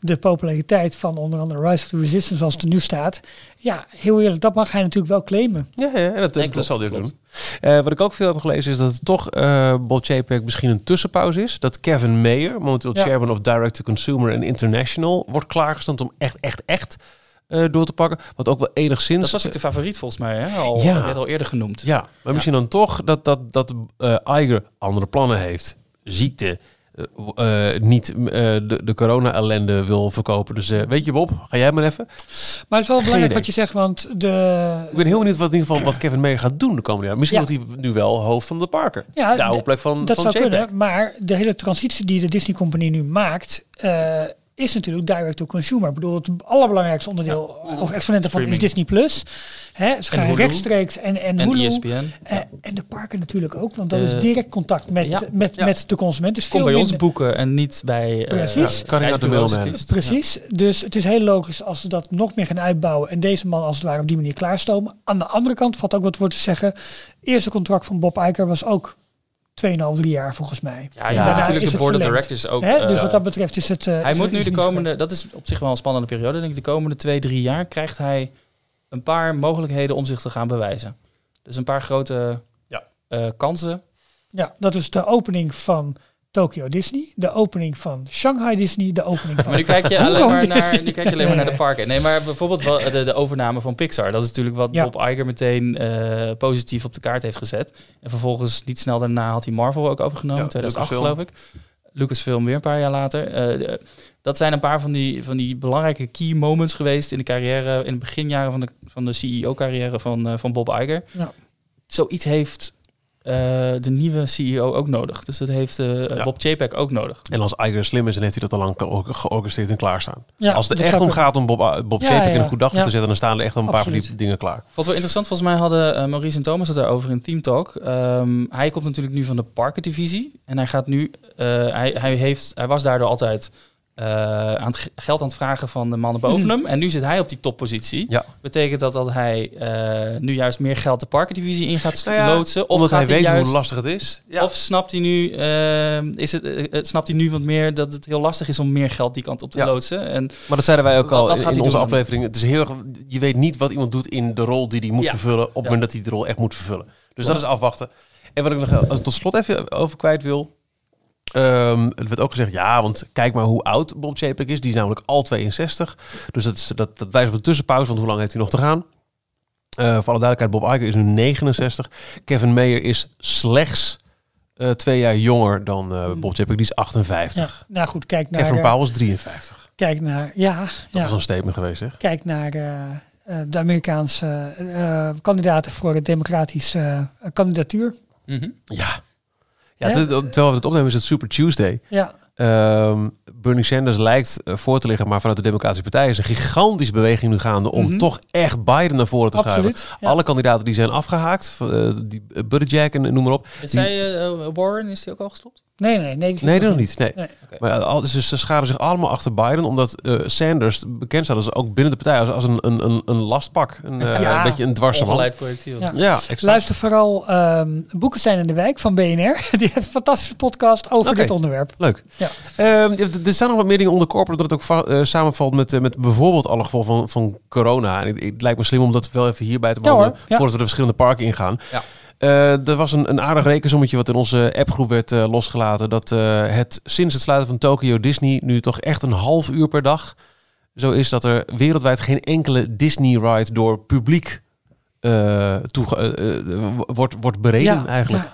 de populariteit van onder andere Rise of the Resistance zoals het er nu staat. Ja, heel eerlijk, dat mag hij natuurlijk wel claimen. Ja, ja en dat, dat klopt, zal hij doen. Eh, wat ik ook veel heb gelezen is dat het toch uh, Bob misschien een tussenpauze is. Dat Kevin Mayer, momenteel Ja. chairman of Direct to Consumer en International, wordt klaargestand om echt, echt, echt eh, door te pakken. Wat ook wel enigszins... Dat was ook de favoriet volgens mij, hè? Al, Ja. werd al eerder genoemd. Ja, maar misschien dan toch dat, dat, dat eh Iger andere plannen heeft. Ziekte. eh, niet eh, de, de corona-ellende wil verkopen. Dus eh, weet je Bob, ga jij maar even. Maar het is wel Geen belangrijk idee. wat je zegt, want de... Ik ben heel benieuwd wat, in ieder geval, wat Kevin Mayer gaat doen de komende jaar. Misschien Ja. wordt hij nu wel hoofd van de Parker. Ja, de oude plek van, Dat van zou JPEG. kunnen, maar de hele transitie die de Disney Company nu maakt, eh, is natuurlijk direct to consumer. Ik bedoel, het allerbelangrijkste onderdeel of exponent daarvan is. Disney Plus. Hè, ze gaan Hulu. rechtstreeks en, en, En E Hulu. ESPN. Eh, en de parken natuurlijk ook, want dat Eh, is direct contact met, ja, met, ja. met de consument. Dus Kom veel bij ons boeken en niet bij... eh, Precies. Ja, Carina de liefst. Precies. Dus het is heel logisch als ze dat nog meer gaan uitbouwen en deze man als het ware op die manier klaarstomen. Aan de andere kant valt ook wat voor te zeggen. Eerste contract van Bob Iger was ook 2,5, 3 jaar volgens mij. Ja, Ja, ja, is natuurlijk de het board of directors ook. Hè? dus eh, wat dat betreft is het. eh, Hij is- moet nu de komende, dat is op zich wel een spannende periode, denk ik. De komende twee, drie jaar krijgt hij een paar mogelijkheden om zich te gaan bewijzen. Dus een paar grote Ja. eh, kansen. Ja, dat is de opening van Tokyo Disney, de opening van Shanghai Disney, de opening van. Maar nu kijk je alleen maar naar, nu kijk je alleen maar naar de parken. Nee, maar bijvoorbeeld wel de, de overname van Pixar. Dat is natuurlijk wat Ja. Bob Iger meteen eh, positief op de kaart heeft gezet. En vervolgens niet snel daarna had hij Marvel ook overgenomen, Ja, 2008 Lucasfilm. geloof ik. Lucasfilm weer een paar jaar later. Eh, de- dat zijn een paar van die, van die belangrijke key moments geweest in de carrière, in de beginjaren van de, van de CEO-carrière van, eh, van Bob Iger. Ja. Zoiets heeft de nieuwe CEO ook nodig. Dus dat heeft eh, Ja. Bob Chapek ook nodig. En als Iger slim is, dan heeft hij dat al lang ge- georchestreerd en klaarstaan. Ja, als het er echt om gaat om Bob, Bob Ja, Chapek ja, in een goed Ja. te zetten, dan staan er echt al een paar van die dingen klaar. Wat wel interessant, volgens mij hadden eh, Maurice en Thomas het daarover in Team Talk. Ehm, hij komt natuurlijk nu van de parkendivisie. En hij gaat nu, eh, hij, hij, heeft, hij was daardoor altijd eh, aan het geld aan het vragen van de mannen boven hem. En nu zit hij op die toppositie. Ja. Betekent dat dat hij eh, nu juist meer geld de parkendivisie in gaat Nou ja, loodsen? Of Omdat gaat hij weet juist, hoe lastig het is. Ja. Of snapt hij nu, eh, is het, eh, snapt hij nu wat meer dat het heel lastig is om meer geld die kant op te loodsen? En Maar dat zeiden wij ook al in hij onze aflevering. Het is heel erg, je weet niet wat iemand doet in de rol die hij moet vervullen. op het moment dat hij de rol echt moet vervullen. Dus dat is afwachten. En wat ik nog tot slot even over kwijt wil. Ehm er werd ook gezegd, ja, want kijk maar hoe oud Bob Chapek is. Die is namelijk al 62. Dus dat, is, dat, dat wijst op een tussenpauze, want hoe lang heeft hij nog te gaan? Eh, voor alle duidelijkheid, Bob Iger is nu 69. Kevin Mayer is slechts eh, twee jaar jonger dan eh, Bob Chapek. Die is 58. Ja, nou goed, kijk naar. Kevin Powell is 53. kijk naar. Ja, Dat ja. was een statement geweest, zeg. Kijk naar eh, eh, de Amerikaanse kandidaten voor de democratische kandidatuur. Mhm. Ja. Ja, het- terwijl we het opnemen is het Super Tuesday. Ja, Ehm, Bernie Sanders lijkt eh, voor te liggen, maar vanuit de Democratische Partij is een gigantische beweging nu gaande om Mhm. toch echt Biden naar voren te schuiven. Ja. Alle kandidaten die zijn afgehaakt, eh, die uh, Buttigieg en noem maar op. Is Die- eh, Warren, is die ook al gestopt? Nee, nee, nee. die- Nee, dat nog niet. Nee. Maar ja, al, ze, ze scharen zich allemaal achter Biden, omdat eh, Sanders bekend staat als ook binnen de partij als, als een, een, een, een lastpak. Een, eh, <laughs> Ja. een beetje een dwarse man. Ongeleid projectiel. Ja. Ja, exact. Luister vooral ehm Boeken zijn in de wijk van BNR. <laughs> Die heeft een fantastische podcast over dit onderwerp. Leuk. Ja. Ehm, er staan nog wat meer dingen onder corporate dat het ook eh, samenvalt met, met bijvoorbeeld alle gevolgen van, van corona. En het, het lijkt me slim om dat wel even hierbij te behandelen. Ja. voordat we de verschillende parken ingaan. Ja. Eh, er was een, een aardig rekensommetje wat in onze appgroep werd eh, losgelaten. Dat eh, het sinds het sluiten van Tokyo Disney nu toch echt een half uur per dag zo is dat er wereldwijd geen enkele Disney ride door publiek wordt, wordt bereden Ja, eigenlijk. ja.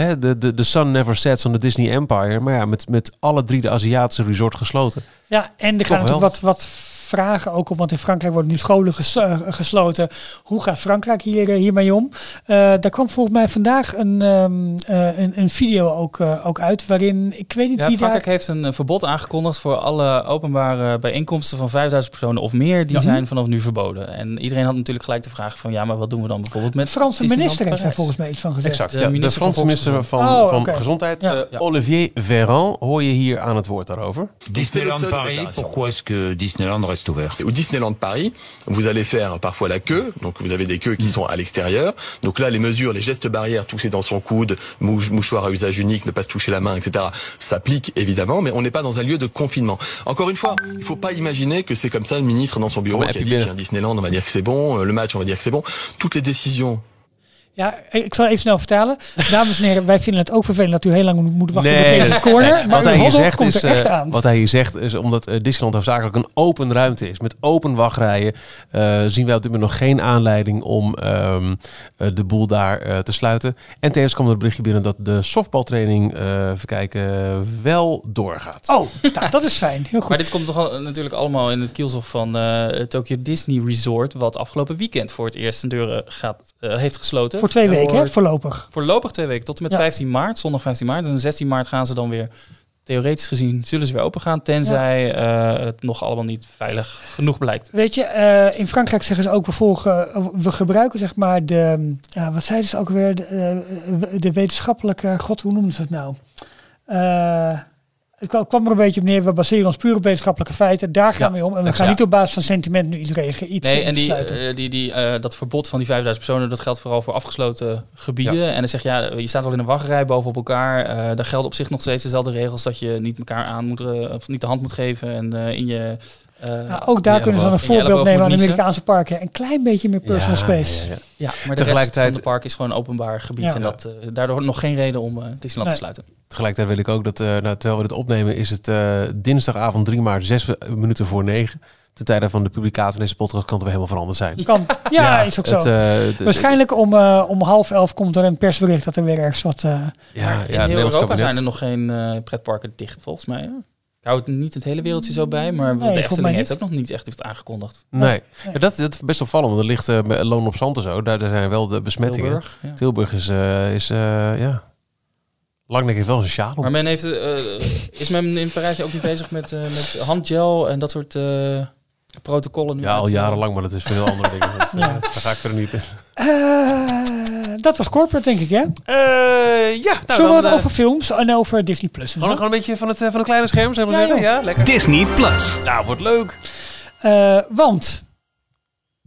Hè, de, de, de sun never sets on the Disney Empire. Maar ja, met, met alle drie de Aziatische resorts gesloten. Ja, en er gaan natuurlijk wat, wat vragen ook op, want in Frankrijk worden nu scholen ges- eh, gesloten. Hoe gaat Frankrijk hier, eh, hiermee om? Eh, daar kwam volgens mij vandaag een, ehm, eh, een, een video ook, eh, ook uit, waarin, ik weet niet Ja, wie Frankrijk daar... heeft een verbod aangekondigd voor alle openbare bijeenkomsten van 5000 personen of meer. Die Ja. zijn vanaf nu verboden. En iedereen had natuurlijk gelijk de vraag van ja, maar wat doen we dan bijvoorbeeld met De Franse minister heeft daar volgens mij iets van gezegd. Exact. De ja, de minister van Franse minister van, Oh, van. Gezondheid, Ja. Olivier Véran, hoor je hier aan het woord daarover. Disneyland Paris, pourquoi est-ce que Disneyland reste ouvert Au Disneyland Paris, vous allez faire parfois la queue, donc vous avez des queues qui sont à l'extérieur. Donc là, les mesures, les gestes barrières, toucher dans son coude, mouchoir à usage unique, ne pas se toucher la main, etc., s'appliquent évidemment, mais on n'est pas dans un lieu de confinement. Encore une fois, il faut pas imaginer que c'est comme ça le ministre dans son bureau qui a dit tiens Disneyland, on va dire que c'est bon, euh, le match, on va dire que c'est bon. Toutes les décisions Ja, ik zal even snel vertalen. <laughs> Dames en heren, wij vinden het ook vervelend dat u heel lang moet wachten Nee, op deze corner. Maar wat hij, hier zegt komt is, er echt eh, aan. wat hij hier zegt is omdat eh, Disneyland hoofdzakelijk een open ruimte is. Met open wachtrijen eh, zien wij op dit moment nog geen aanleiding om ehm, eh, de boel daar eh, te sluiten. En tevens kwam er een berichtje binnen dat de softbaltraining, eh even kijken, wel doorgaat. Oh, nou, dat is fijn. Heel goed. Maar dit komt toch natuurlijk allemaal in het kielzog van eh Tokyo Disney Resort, wat afgelopen weekend voor het eerst zijn deuren gaat, heeft gesloten. Voor twee weken, hè, Voor- voorlopig. Voorlopig twee weken, tot en met Ja. 15 maart, zondag 15 maart. En 16 maart gaan ze dan weer, theoretisch gezien, zullen ze weer open gaan, tenzij eh, het nog allemaal niet veilig genoeg blijkt. Weet je, eh, in Frankrijk zeggen ze ook, we, volgen, we gebruiken zeg maar de, wat zeiden ze ook weer, de, eh, de wetenschappelijke, god, hoe noemen ze het nou? Eh, het kwam, er een beetje op neer, we baseren ons puur op wetenschappelijke feiten, daar gaan Ja, we om. En we gaan niet op basis van sentiment nu iets regelen, iets Nee, eh, en die, eh, die, die, eh, dat verbod van die 5000 personen, dat geldt vooral voor afgesloten gebieden. En dan zeg je, ja, je staat wel in een wachtrij bovenop elkaar. eh daar gelden op zich nog steeds dezelfde regels dat je niet elkaar aan moet, of niet de hand moet geven en in je... eh, nou, ook daar kunnen ze dan een voorbeeld nemen aan de. Amerikaanse parken. Een klein beetje meer personal Ja, space. ja, ja. Ja, maar de Tegelijkertijd- het park is gewoon een openbaar gebied. Ja. En dat, eh, daardoor nog geen reden om eh Disneyland Nee. te sluiten. Tegelijkertijd wil ik ook dat, eh, nou, terwijl we dit opnemen, is het eh, dinsdagavond 3 maart, 6 minuten voor 9. Ten tijde van de publicatie van deze podcast kan het weer helemaal veranderd zijn. Kan. <laughs> Ja, is ook zo. Het, Waarschijnlijk om, eh, om half elf komt er een persbericht dat er weer ergens wat... eh, Ja, in heel Europa kabinet. zijn er nog geen eh, pretparken dicht, volgens mij. Hè? Ik hou het niet het hele wereldje zo bij, maar Nee, de Efteling heeft niet. ook nog niet echt aangekondigd. Nee, Ja, dat, dat is best opvallend, want er ligt eh, bij Loon op Zand en zo. Daar, daar zijn wel de besmettingen. Tilburg, is, eh, is eh, ja... Langnek heeft wel zijn sjaal. Maar men heeft, eh, is men in Parijs ook niet bezig met, eh, met handgel en dat soort eh, protocollen? Nu Ja, al jarenlang, maar dat is veel heel andere dingen. Dat, <laughs> Ja. Daar ga ik er niet in. Eh, dat was corporate, denk ik, hè? Eh, ja, nou, Zullen we het eh, over films en over Disney Plus Gewoon, gewoon een beetje van het, eh, van het kleine scherm, zeg maar Ja, zeggen. Ja, lekker. Disney Plus. Nou, wordt leuk. Eh, want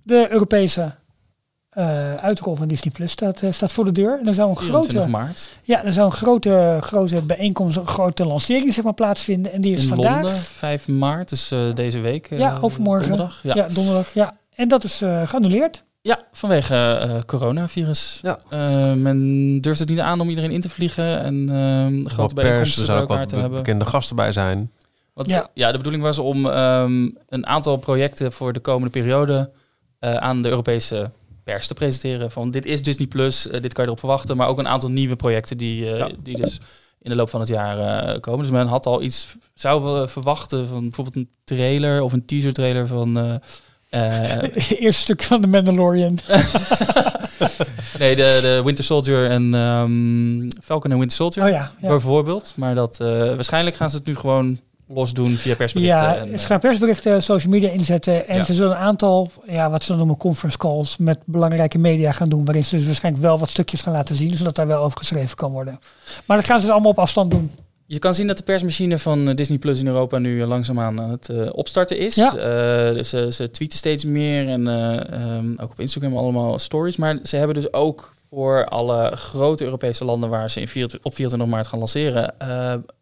de Europese eh uitrol van Disney Plus staat, eh, staat voor de deur. En er zou een 24 grote, maart ja, er zou een grote, grote bijeenkomst, een grote lancering zeg maar, plaatsvinden. En die is in vandaag. Londen, 5 maart, dus eh, deze week. eh, Ja, overmorgen. Donderdag. Ja. Ja. donderdag. Ja. En dat is eh, geannuleerd. Ja, vanwege eh coronavirus. Ja. Eh, men durft het niet aan om iedereen in te vliegen en ehm grote er bijeenkomsten bij zouden ook elkaar te be- hebben. bekende gasten bij zijn. Want, Ja. ja. de bedoeling was om ehm, een aantal projecten voor de komende periode eh, aan de Europese pers te presenteren. Van dit is Disney Plus, dit kan je erop verwachten. Maar ook een aantal nieuwe projecten die, eh, Ja. die dus in de loop van het jaar eh, komen. Dus men had al iets, zou wel verwachten van bijvoorbeeld een trailer of een teaser trailer van... eh, <laughs> Eerste stuk van The Mandalorian. <laughs> <laughs> nee, de, de Winter Soldier en ehm, Falcon en Winter Soldier. Oh ja. ja. Bijvoorbeeld. Maar dat, eh, waarschijnlijk gaan ze het nu gewoon los doen via persberichten. Ja, en, ze eh, gaan persberichten, social media inzetten. En Ja. ze zullen een aantal, ja, wat ze dan noemen, conference calls met belangrijke media gaan doen. Waarin ze dus waarschijnlijk wel wat stukjes gaan laten zien, zodat daar wel over geschreven kan worden. Maar dat gaan ze dus allemaal op afstand doen. Je kan zien dat de persmachine van eh, Disney Plus in Europa nu eh, langzaamaan aan het eh, opstarten is. Ja. Dus ze, ze tweeten steeds meer en eh, ehm, ook op Instagram allemaal stories. Maar ze hebben dus ook voor alle grote Europese landen waar ze in 24, op 24 maart gaan lanceren,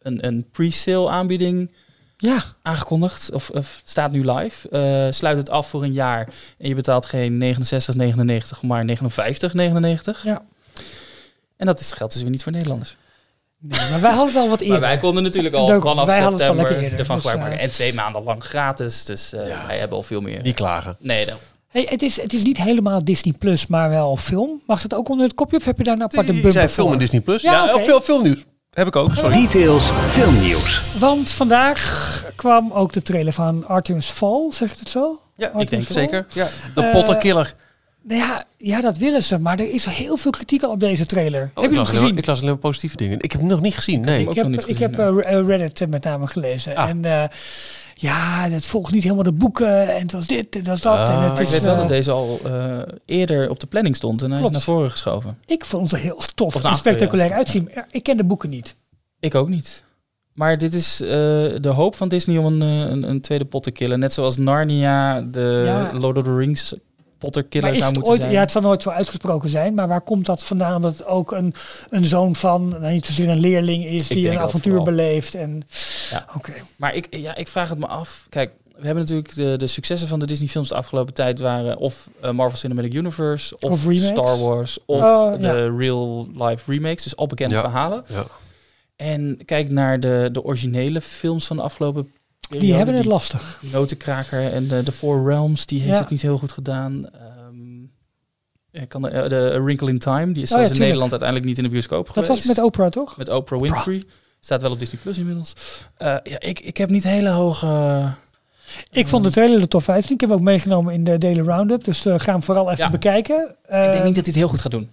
een, een pre-sale aanbieding Ja, aangekondigd. Of, of staat nu live. Sluit het af voor een jaar en je betaalt geen 69,99, maar 59,99. Ja. En dat is, geldt dus weer niet voor Nederlanders. Nee, maar wij hadden het al wat eerder. Maar wij konden natuurlijk al vanaf wij hadden het al september lekker eerder, ervan dus, gebruik maken. eh, En twee maanden lang gratis. Dus eh, wij hebben al veel meer. Niet klagen. Nee, Hey, het, is, het is niet helemaal Disney Plus, maar wel film. Mag het ook onder het kopje of heb je daar een aparte bumper zei film en Disney Plus. Ja, Ja, of veel filmnieuws. Heb ik ook, sorry. Details filmnieuws. Want vandaag kwam ook de trailer van Artemis Fall, zegt het zo? Ja, ik denk het. zeker. Ja. De Eh, pottenkiller. Nou ja, ja, dat willen ze, maar er is heel veel kritiek al op deze trailer. Oh, heb ik, je alleen, gezien? ik las alleen maar positieve dingen. Ik heb hem nog niet gezien, nee. Ik heb, ik gezien, heb eh, Reddit met name gelezen. Ah. En eh, ja, het volgt niet helemaal de boeken. En het was dit, en het was dat. Ah, en het maar maar is, ik weet wel eh, dat deze al eh, eerder op de planning stond. En hij Klopt. is naar voren geschoven. ik vond het er heel tof Of en spectaculair uitzien. Ja, ik ken de boeken niet. Ik ook niet. Maar dit is eh, de hoop van Disney om een, een, een tweede pot te killen. Net zoals Narnia de Ja. Lord of the Rings potterkiller Maar is zou het moeten ooit, zijn. ja, het zal nooit zo uitgesproken zijn, maar waar komt dat vandaan? Dat het ook een, een zoon van, nou niet zozeer een leerling is, die een avontuur vooral. beleeft. En, Ja. Oké. Maar ik, ja, ik vraag het me af. Kijk, we hebben natuurlijk de, de successen van de Disney films de afgelopen tijd waren of eh, Marvel Cinematic Universe of. Star Wars of Oh, ja. de real life remakes, dus al bekende Ja. verhalen. Ja. En kijk naar de, de originele films van de afgelopen periode. Die hebben het die lastig. Notenkraker en de, de Four Realms, die heeft Ja. het niet heel goed gedaan. Ehm, kan de, eh, de A Wrinkle in Time, die is Oh ja, in. Nederland uiteindelijk niet in de bioscoop Dat geweest. was met Oprah, toch? Met Oprah Winfrey. Staat wel op Disney Plus inmiddels. Eh, ja, ik, ik heb niet hele hoge... Ik vond de trailer er tof uit. Ik heb hem ook meegenomen in de Daily Roundup. Dus uh, ga hem vooral even Ja. bekijken. ik denk Eh, niet dat hij het heel goed gaat doen.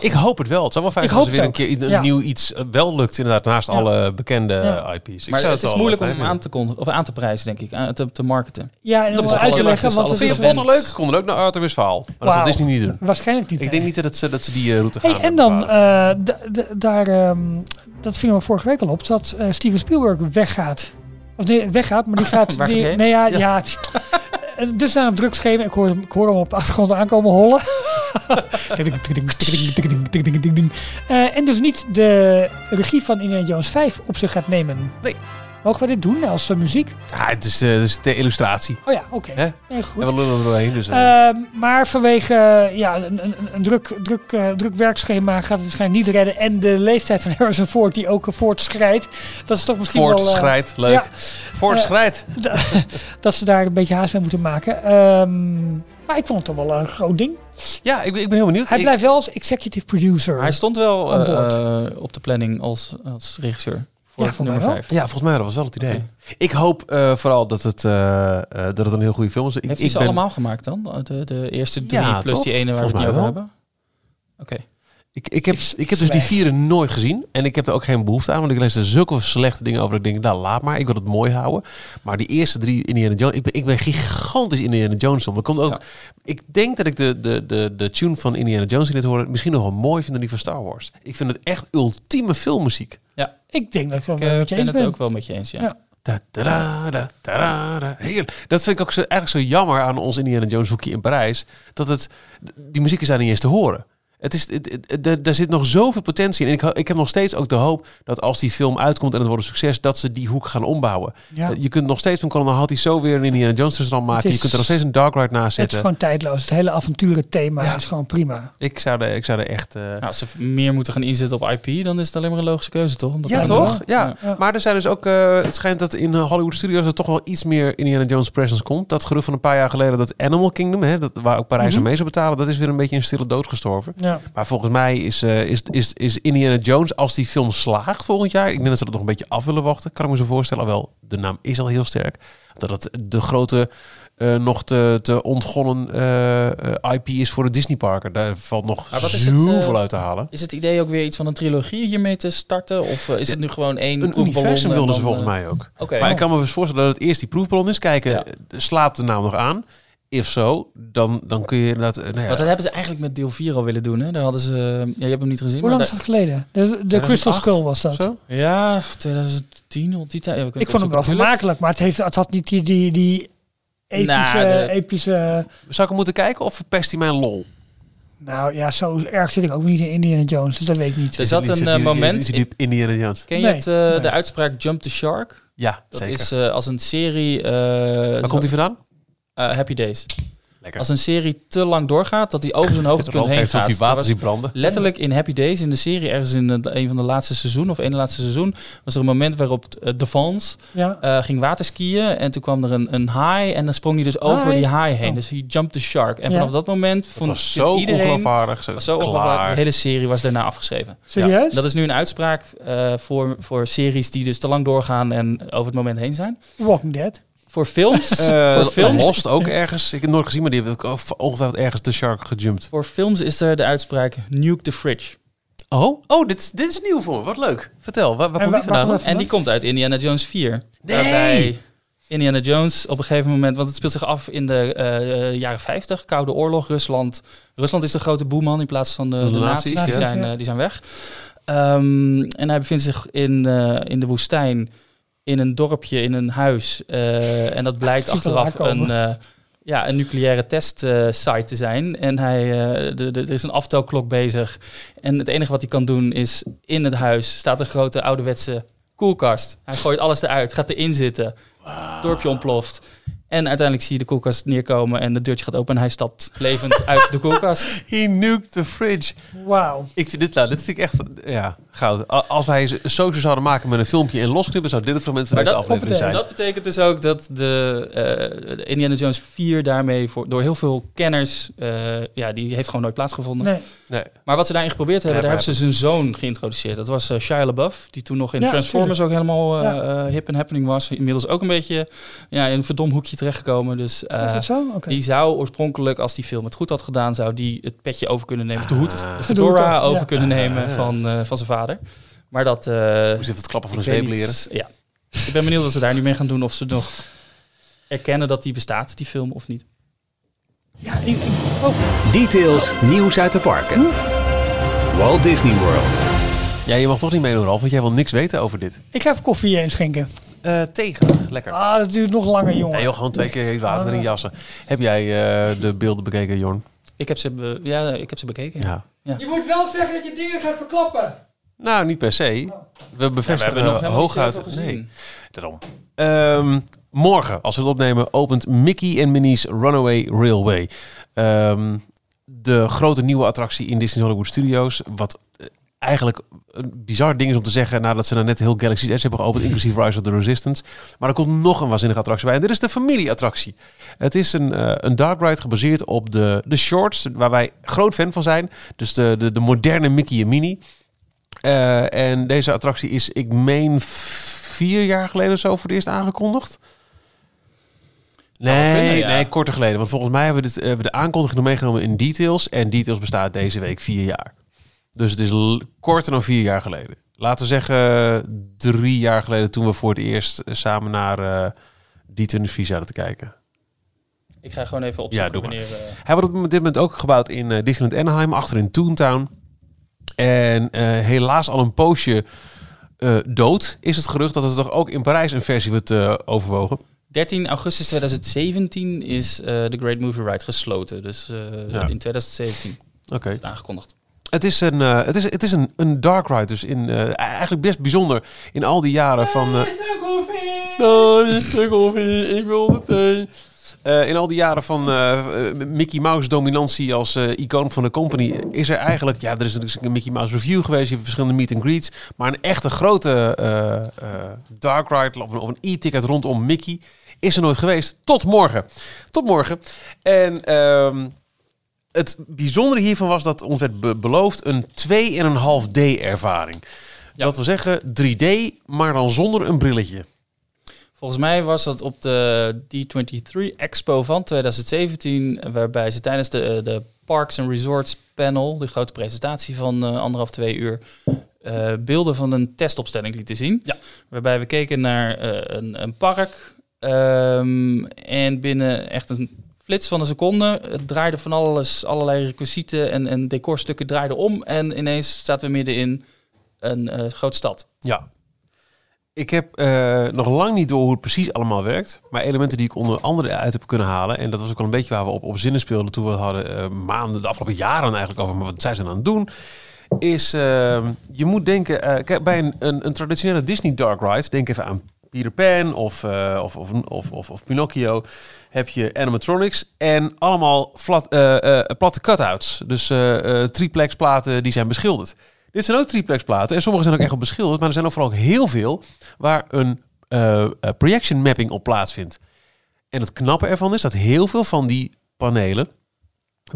Ik hoop het wel. Het zou wel fijn zijn als er weer een het keer een Ja. nieuw iets eh, wel lukt. Inderdaad, naast Ja. alle bekende Ja. IP's. Ik maar zou het is moeilijk om hem aan te, of aan te prijzen, denk ik. Aan te, te marketen. ja, en Dat om uit het te leggen. Want het Vind je Potter leuk? Ook naar Arthur Westfaal. Maar dat zal Disney niet doen. Waarschijnlijk niet. Ik denk niet dat, het, ze- dat ze die eh, route gaan. Hey, en dan, eh, daar, ehm, dat vingen we vorige week al op, dat eh, Steven Spielberg weggaat. Of nee, weggaat, maar die <laughs> gaat... Die, nee, ja, ja. <laughs> En dus aan het drugschema, ik hoor, ik hoor hem op de achtergrond aankomen hollen. Eh, en dus niet de regie van Indiana Jones 5 op zich gaat nemen. Nee. Mogen we dit doen als eh, muziek? Ja, het is, eh, het is de illustratie. Oh ja, oké. Nee, goed. En we lullen er doorheen. Dus, eh, Ehm, maar vanwege eh, ja, een, een, een druk, druk, eh, druk werkschema gaat het waarschijnlijk niet redden. En de leeftijd van <laughs> Harrison Ford die ook uh, voortschrijdt. Dat is toch misschien wel... eh, Voortschrijd, leuk. ja. Voortschrijd. <laughs> dat ze daar een beetje haast mee moeten maken. Ehm, maar ik vond het toch wel een groot ding. Ja, ik ben, ik ben heel benieuwd. Hij Ik- blijft wel als executive producer. Hij stond wel eh, eh, op de planning als, als regisseur. Voor Ja, mij nummer wel. 5. ja, volgens mij dat was wel het idee. Ik hoop eh, vooral dat het, dat het een heel goede film is. Ik, Heeft ik ze ben- allemaal gemaakt dan? De, de eerste drie Ja, plus toch? die ene waar we het mij over wel. hebben? Oké. Ik, ik heb, Ik ik heb dus die vierde nooit gezien. En ik heb er ook geen behoefte aan. Want ik lees er zulke slechte dingen over. Dat ik denk, nou laat maar. Ik wil het mooi houden. Maar die eerste drie Indiana Jones. Ik ben, ik ben gigantisch Indiana Jones. om. Dat komt ook. Ja. Ik denk dat ik de, de, de, de tune van Indiana Jones in dit horen. Misschien nog wel mooi vind dan die van Star Wars. Ik vind het echt ultieme filmmuziek. Ik denk dat ik wel Ik met eh, je ben eens het ook wel met je eens, ja. Ja. Da, da, da, da, da, da. Heerlijk. Dat vind ik ook zo, eigenlijk zo jammer aan ons Indiana Jones hoekje in Parijs. Dat het, die muziek is daar niet eens te horen. Het is, het, het- het- er- daar zit nog zoveel potentie in. En ik, ik heb nog steeds ook de hoop dat als die film uitkomt en het wordt een succes, dat ze die hoek gaan ombouwen. Ja. Je kunt nog steeds van Colonel Hattie zo weer een Indiana Jones restaurant maken. is- je kunt er nog steeds een Dark Ride naast Het is zetten. gewoon tijdloos. Het hele avonturenthema Ja. is gewoon prima. Ik zou er, ik zou er echt... eh, Nou, als ze meer moeten gaan inzetten op IP, dan is het alleen maar een logische keuze, toch? Ja, toch? Ja. Ja. Maar er zijn dus ook, eh, het schijnt dat in Hollywood Studios er toch wel iets meer Indiana Jones presence komt. Dat gerucht van een paar jaar geleden, dat Animal Kingdom, hè, dat, waar ook Parijs aan mee zou betalen, dat is weer een beetje een stille dood gestorven. Ja. Maar volgens mij is, eh, is, is, is Indiana Jones, als die film slaagt volgend jaar, ik denk dat ze dat nog een beetje af willen wachten, kan ik me zo voorstellen. Wel, de naam is al heel sterk. Dat het de grote, eh, nog te, te ontgonnen eh, IP is voor de Disneyparken. Daar valt nog Maar wat is het, zoveel uit te halen. Is het idee ook weer iets van een trilogie hiermee te starten? Of is het nu gewoon één Een universum en wilden ze volgens mij ook. Oké. Maar ik kan me dus voorstellen dat het eerst die proefballon is. Kijken, Ja. slaat de naam nog aan? If zo, dan, dan kun je inderdaad... eh, Nou ja, Want dat hebben ze eigenlijk met deel 4 al willen doen. Hè? Daar hadden ze, ja, je hebt hem niet gezien. Hoe maar lang is dat geleden? De, de 2008 Crystal Skull was dat. zo? Ja, 2010 of die tijd. Ja, Ik vond hem wel vermakelijk, maar het, heeft, het had niet die, die, die epische... Nou, de- epische Zou ik hem moeten kijken of verpest hij mijn lol? nou ja, zo erg zit ik ook niet in Indiana Jones, dus dat weet ik niet. Er zat een eh, moment... Diep Indiana Jones? Ken je Nee, het, eh, nee. de uitspraak Jump the Shark? Ja, Dat zeker. is eh, als een serie... eh, Waar komt hij vandaan? Eh, Happy Days. Lekker. Als een serie te lang doorgaat, dat hij over zijn hoogtepunt <laughs> heen gaat. Dat water ziet branden. letterlijk in Happy Days, in de serie, ergens in een van de laatste seizoen, of ene laatste seizoen, was er een moment waarop uh, Devons Ja. eh, ging waterskiën. En toen kwam er een, een haai en dan sprong hij dus over die haai heen. Oh. Dus hij jumped the shark. En Ja. vanaf dat moment Dat vond was zo iedereen... ongeloofwaardig. Zo, was zo ongeloofwaardig. De hele serie was daarna afgeschreven. Serieus? Dat is nu een uitspraak eh, voor, voor series die dus te lang doorgaan en over het moment heen zijn. Walking Dead. Voor films, Eh, voor films, Lost ook ergens. Ik heb het nooit gezien, maar die heeft ook ongetwijfeld ergens de shark gejumpt. voor films is er de uitspraak nuke the fridge. Oh, oh dit, is- dit is nieuw voor me. Wat leuk. Vertel, waar, waar komt die vandaan? En die komt uit Indiana Jones 4. Nee! Waarbij Indiana Jones op een gegeven moment, want het speelt zich af in de eh, jaren 50, Koude Oorlog, Rusland. Rusland is de grote boeman in plaats van de, de de nazi's, nazi's, die, ja. zijn, eh, die zijn weg. Ehm, en hij bevindt zich in, eh, in de woestijn, in een dorpje, in een huis. Eh, en dat <laughs> blijkt achteraf een, eh, ja, een nucleaire testsite te zijn. En hij, eh, de, de, er is een aftelklok bezig. En het enige wat hij kan doen is, in het huis staat een grote ouderwetse koelkast. Hij gooit alles eruit, gaat erin zitten. Dorpje ontploft. En uiteindelijk zie je de koelkast neerkomen en het deurtje gaat open en hij stapt levend uit de koelkast. <laughs> He nuked the fridge. Wauw. Ik vind dit, nou, dit vind ik echt ja, goud. Als wij socials zouden maken met een filmpje en losknippen, zou dit het fragment van Maar deze dat- aflevering zijn. Dat betekent dus ook dat de, eh, Indiana Jones 4 daarmee voor, door heel veel kenners, eh, ja, die heeft gewoon nooit plaatsgevonden. Nee. nee. Maar wat ze daarin geprobeerd hebben, daar hebben ze zijn zoon geïntroduceerd. Dat was eh, Shia LaBeouf, die toen nog in Ja, Transformers ook helemaal Ja. hip en happening was. Inmiddels ook een beetje ja, in een verdom hoekje terechtgekomen. Dus eh, Is dat zo? Oké. die zou oorspronkelijk, als die film het goed had gedaan, zou die het petje over kunnen nemen, of de hoed, Ah. de fedora over ja. kunnen nemen Ah. van, eh, van zijn vader. Maar dat... eh, Moest even het klappen van een zeep leren. Ja. Ik ben benieuwd wat ze daar nu mee gaan doen. Of ze nog erkennen dat die bestaat, die film, of niet. Ja, ik, ik- oh, Details, nieuws uit de parken. Walt Disney World. Ja, je mag toch niet meedoen, Ralf, want jij wil niks weten over dit. ik ga even koffie heen schenken. Eh thee graag, lekker. Ah, dat duurt nog langer, jongen. Ja, joh, gewoon twee keer heet water in jassen. Heb jij eh, de beelden bekeken, Jorn? Ik heb ze, be- ja, ik heb ze bekeken. Ja. Je moet wel zeggen dat je dingen gaat verklappen. Nou, niet per se. We Ja, bevestigen we niet hooguit... Nee, daarom. Ehm, morgen, als we het opnemen, opent Mickey en Minnie's Runaway Railway. Ehm, de grote nieuwe attractie in Disney Hollywood Studios. Wat eh, eigenlijk een bizar ding is om te zeggen nadat ze nou net heel Galaxy's Edge hebben geopend, inclusief Rise of the Resistance. Maar er komt nog een waanzinnige attractie bij. En dit is de familieattractie. Het is een, eh, een dark ride gebaseerd op de, de shorts, waar wij groot fan van zijn. Dus de, de, de moderne Mickey en Minnie. Eh, en deze attractie is, ik meen, vier jaar geleden of zo voor het eerst aangekondigd. Nee, kunnen, ja. nee, korter geleden. Want volgens mij hebben we, dit, eh, hebben we de aankondiging nog meegenomen in Details. En Details bestaat deze week vier jaar. Dus het is korter dan vier jaar geleden. Laten we zeggen drie jaar geleden toen we voor het eerst eh, samen naar eh D24 zaten te kijken. Ik ga gewoon even Ja, opzoeken doe maar. wanneer... eh, Hij wordt op dit moment ook gebouwd in Disneyland Anaheim, achter in Toontown. En eh, helaas al een poosje eh, dood is het gerucht dat er toch ook in Parijs een versie wordt eh, overwogen. 13 augustus 2017 is de Great Movie Ride gesloten. Dus Ja. in 2017 Oké. is het aangekondigd. Het is een, het is, het is een, een dark ride, dus in, eigenlijk best bijzonder in al die jaren van... Oh, ik wil de Eh, in al die jaren van eh, Mickey Mouse dominantie als icoon van de company is er eigenlijk, ja, er is natuurlijk een Mickey Mouse review geweest, je hebt verschillende meet and greets, maar een echte grote dark ride of een, of een e-ticket rondom Mickey is er nooit geweest. Tot morgen. Tot morgen. En ehm, het bijzondere hiervan was dat ons werd be- beloofd een 2,5D ervaring. Ja. Dat wil zeggen 3D, maar dan zonder een brilletje. Volgens mij was dat op de D23 Expo van 2017, waarbij ze tijdens de, de Parks and Resorts panel, de grote presentatie van eh, anderhalf, twee uur, eh, beelden van een testopstelling lieten zien. Ja. Waarbij we keken naar eh, een, een park ehm, en binnen echt een flits van een seconde het draaide van alles, allerlei requisieten en, en decorstukken draaiden om en ineens zaten we midden in een eh, grote stad. Ja. Ik heb eh, nog lang niet door hoe het precies allemaal werkt. Maar elementen die ik onder andere uit heb kunnen halen. En dat was ook wel een beetje waar we op, op zinnen speelden toen we hadden eh, maanden, de afgelopen jaren eigenlijk over. Maar wat zij zijn aan het doen. Is, eh, je moet denken, eh, kijk, bij een, een, traditionele Disney Dark Ride, denk even aan Peter Pan of, of, of, of, of, of Pinocchio, heb je animatronics en allemaal flat, platte cutouts. Dus triplex platen die zijn beschilderd. Dit zijn ook triplex platen en sommige zijn ook echt wel beschilderd, maar er zijn ook vooral ook heel veel waar een eh, eh, projection mapping op plaatsvindt. En het knappe ervan is dat heel veel van die panelen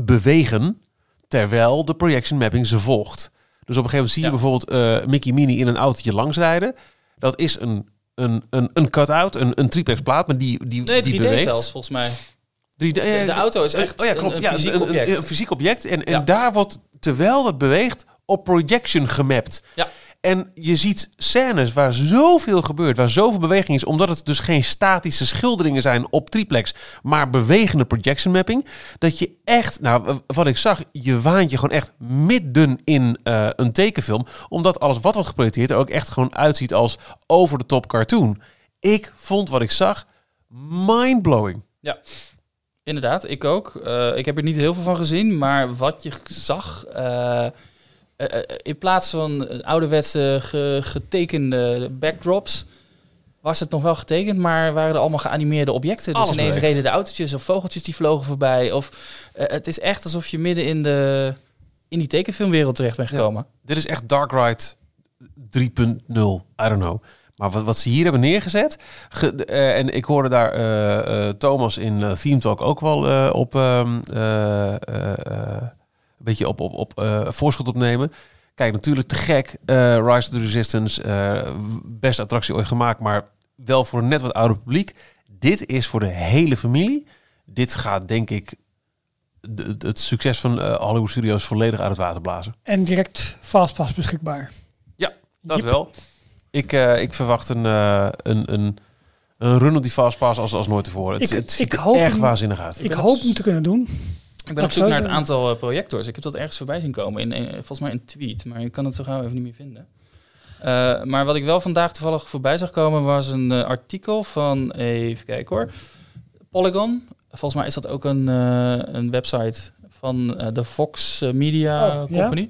bewegen terwijl de projection mapping ze volgt. Dus op een gegeven moment zie je Ja. bijvoorbeeld eh, Mickey Minnie in een autootje langsrijden. Dat is een, een, een, een cut-out, een, een triplex plaat, maar die, die, Nee, 3D die beweegt. zelfs volgens mij. 3D, De, de auto is echt oh ja, klopt. een, een ja, fysiek een, object. Een fysiek object. En, en Ja. daar wordt, terwijl het beweegt, op projection gemapt. Ja. En je ziet scènes waar zoveel gebeurt, waar zoveel beweging is, omdat het dus geen statische schilderingen zijn op triplex, maar bewegende projection mapping, dat je echt, nou, wat ik zag, je waant je gewoon echt midden in eh, een tekenfilm, omdat alles wat wordt geprojecteerd er ook echt gewoon uitziet als over de top cartoon. Ik vond wat ik zag mindblowing. Inderdaad, ik ook. Eh, ik heb er niet heel veel van gezien, maar wat je zag, eh, eh, eh, in plaats van eh, ouderwetse ge- getekende backdrops, was het nog wel getekend, maar waren er allemaal geanimeerde objecten. Dus ineens reden de autootjes of vogeltjes die vlogen voorbij. Of eh, het is echt alsof je midden in, de, in die tekenfilmwereld terecht bent gekomen. Dit is echt Dark Ride 3.0. I don't know. Maar wat, wat ze hier hebben neergezet. ge- eh, en ik hoorde daar eh, eh, Thomas in eh, Theme Talk ook wel eh, op een beetje op, op, op eh, voorschot opnemen. Kijk, natuurlijk te gek. eh, Rise of the Resistance. eh, beste attractie ooit gemaakt. Maar wel voor een net wat ouder publiek. Dit is voor de hele familie. Dit gaat denk ik de- het succes van eh, Hollywood Studios volledig uit het water blazen. En direct Fastpass beschikbaar. Dat Jep. wel. Ik, ik verwacht een, een, een, een run op die fastpass als, als nooit tevoren. Het, Ik- het ziet ik hoop echt waanzinnig uit. Ik hoop hem te kunnen doen. Ik ben op zoek naar het aantal eh, projectors. Ik heb dat ergens voorbij zien komen. In, in- volgens mij een tweet, maar ik kan het zo gauw even niet meer vinden. Eh, maar wat ik wel vandaag toevallig voorbij zag komen was een eh, artikel van, even kijken hoor, Polygon. Volgens mij is dat ook een, eh, een website van eh, de Fox eh, Media Oh, ja? Company.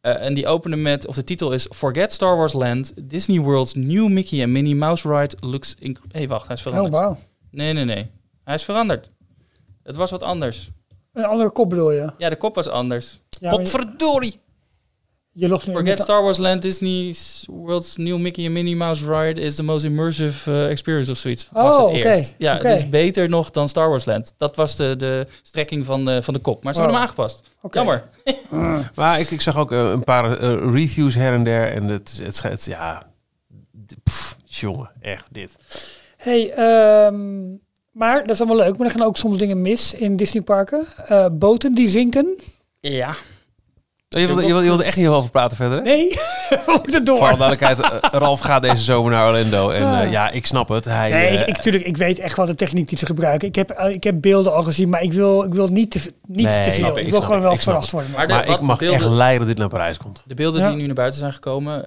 Eh, en die openen met, of de titel is Forget Star Wars Land, Disney World's new Mickey and Minnie Mouse Ride looks... Hé, hey, wacht, hij is Oh, veranderd. wauw. Nee, nee, nee. Hij is veranderd. Het was wat anders. Een andere kop bedoel je? Ja, de kop was anders. Ja, Potverdorie! je lost nu Forget Star Wars Land, Disney's World's new Mickey and Minnie Mouse ride is the most immersive uh, experience of zoiets. Was Oh, het oké, eerst. Ja, oké. het is beter nog dan Star Wars Land. Dat was de, de strekking van de, van de kop. Maar ze hebben Wow. hem aangepast. Oké. Jammer. <laughs> Maar ik, ik zag ook eh, een paar eh, reviews her en der. En het, het schijnt, ja... pff, jongen, echt dit. Hey, ehm, maar dat is allemaal leuk. Maar er gaan ook soms dingen mis in Disneyparken. Eh boten die zinken. Ja. Oh, Je wilde, je wilde, je wilde echt niet over praten verder, hè? Nee, <laughs> we moeten door. Voor alle duidelijkheid, eh, Ralf gaat deze zomer naar Orlando. En eh, Ah. ja, ik snap het. Hij, Nee, ik, tuurlijk, ik weet echt wat de techniek die ze gebruiken. Ik heb, ik heb beelden al gezien, maar ik wil, ik wil niet te, niet Nee, te veel. ik, Ik, ik wil gewoon wel verrast worden. Maar de- maar wat ik mag beelden- echt lijden dat dit naar Parijs komt. De beelden Ja. die nu naar buiten zijn gekomen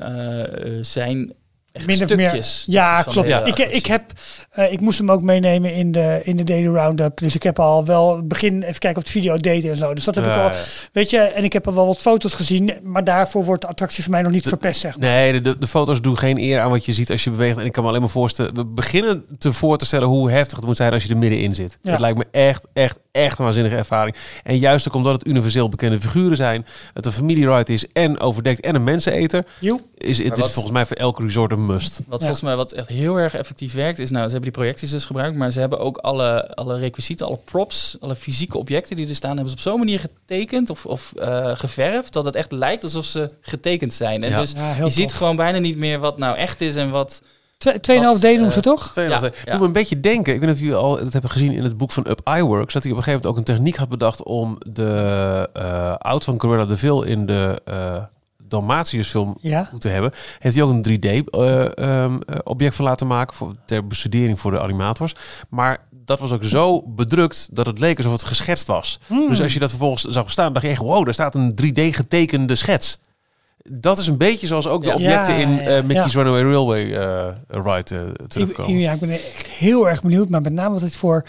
zijn echt Min of meer- stukjes. Ja, klopt. Ja. Ik, ik, heb, eh, ik moest hem ook meenemen in de, in de Daily Roundup. Dus ik heb al wel het begin even kijken of de video deed en zo. Dus dat heb ik al. ja. Weet je, en ik heb al wel wat foto's gezien. Maar daarvoor wordt de attractie voor mij nog niet verpest, zeg maar. Nee, de- de, de foto's doen geen eer aan wat je ziet als je beweegt. En ik kan me alleen maar voorstellen... We beginnen te voor te stellen hoe heftig het moet zijn als je er middenin zit. Ja. Het lijkt me echt, echt, echt een waanzinnige ervaring. En juist ook omdat het universeel bekende figuren zijn... het een familieride is en overdekt en een menseneter... Is het wat- volgens mij voor elk resort een must. Wat Ja. volgens mij wat echt heel erg effectief werkt, is nou, ze hebben die projecties dus gebruikt, maar ze hebben ook alle, alle requisieten, alle props, alle fysieke objecten die er staan, hebben ze op zo'n manier getekend of, of eh, geverfd, dat het echt lijkt alsof ze getekend zijn. En Ja. dus je ziet gewoon bijna niet meer wat nou echt is en wat... Twee- 2,5 D noemen ze eh, toch? Twee Ja, ja. Doe me een beetje denken. Ik weet niet of jullie al dat hebben gezien in het boek van Up Iworks. Dat hij op een gegeven moment ook een techniek had bedacht om de eh oud van Cruella de Vil in de eh Dalmatiërs film Ja. goed te hebben. Heeft hij ook een 3D eh, ehm, eh, object van laten maken voor, ter bestudering voor de animators. Maar dat was ook zo bedrukt dat het leek alsof het geschetst was. Hmm. Dus als je dat vervolgens zag staan, dacht je echt, wow, daar staat een 3D getekende schets. Dat is een beetje zoals ook de objecten Ja, in eh, Mickey's ja. Runaway Railway eh, ride Ik, terugkomen. ja, ik ben echt heel erg benieuwd. Maar met name wat het voor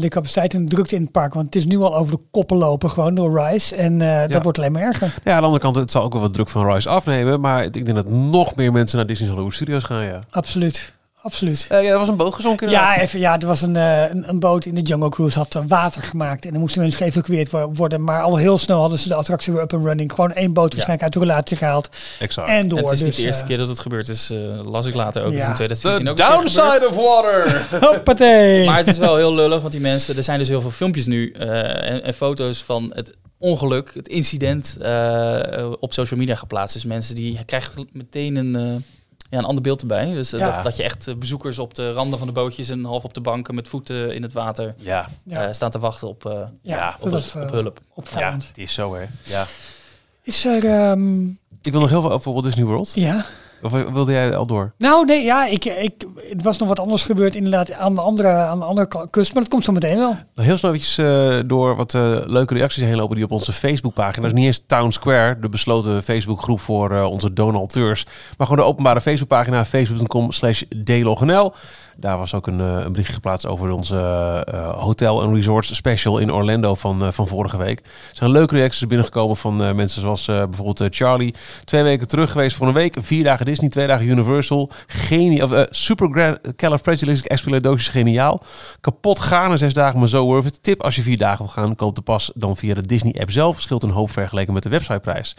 de capaciteit en de drukte in het park. Want het is nu al over de koppen lopen, gewoon door Rise. En eh, Ja. dat wordt alleen maar erger. Ja, aan de andere kant, het zal ook wel wat druk van Rise afnemen. Maar ik denk dat nog meer mensen naar Disney's Hollywood Studios gaan, ja. Absoluut. Absoluut. Eh, ja, er was een boot gezonken inderdaad. Ja, even, ja, er was een, eh, een, een boot in de Jungle Cruise, had eh, water gemaakt. En dan moesten mensen geëvacueerd wo- worden. Maar al heel snel hadden ze de attractie weer up and running. Gewoon één boot waarschijnlijk uit de relatie gehaald. exact. En door. En het is niet dus, de eerste keer dat het gebeurd is, eh, las ik later ook. Ja. In 2014 The ook downside of water! <laughs> <laughs> Hoppatee. Maar het is wel heel lullig, want die mensen, er zijn dus heel veel filmpjes nu eh, en, en foto's van het ongeluk, het incident eh, op social media geplaatst. Dus mensen die krijgen meteen een, eh, ja, een ander beeld erbij. Dus eh, Ja. dat, dat je echt eh, bezoekers op de randen van de bootjes en half op de banken met voeten in het water Ja, ja, eh, staan te wachten op, eh, ja, op, dat is op hulp. ja, het is zo, hè. Ja. Is er, ehm, Ik wil nog heel veel over Walt Disney World. ja, Of wilde jij al door? Nou, nee, ja, ik, ik, het was nog wat anders gebeurd inderdaad aan de andere, aan de andere kust. Maar dat komt zo meteen wel. Heel snel eventjes eh, door wat eh, leuke reacties heen lopen die op onze Facebookpagina. Is niet eens Town Square, de besloten Facebookgroep voor eh, onze donateurs. Maar gewoon de openbare Facebookpagina, facebook.com slash dlognl. Daar was ook een, eh, een bericht geplaatst over onze eh, hotel en resorts special in Orlando van, eh, van vorige week. Er zijn leuke reacties binnengekomen van eh, mensen zoals eh, bijvoorbeeld eh, Charlie. Twee weken terug geweest voor een week. Vier dagen Disney, twee dagen Universal. Genie, of, eh, super califragilisticexpialidocious geniaal. Kapot gaan zes dagen, maar zo worth it. Tip als je vier dagen wil gaan, koop de pas dan via de Disney app zelf. Scheelt een hoop vergeleken met de websiteprijs.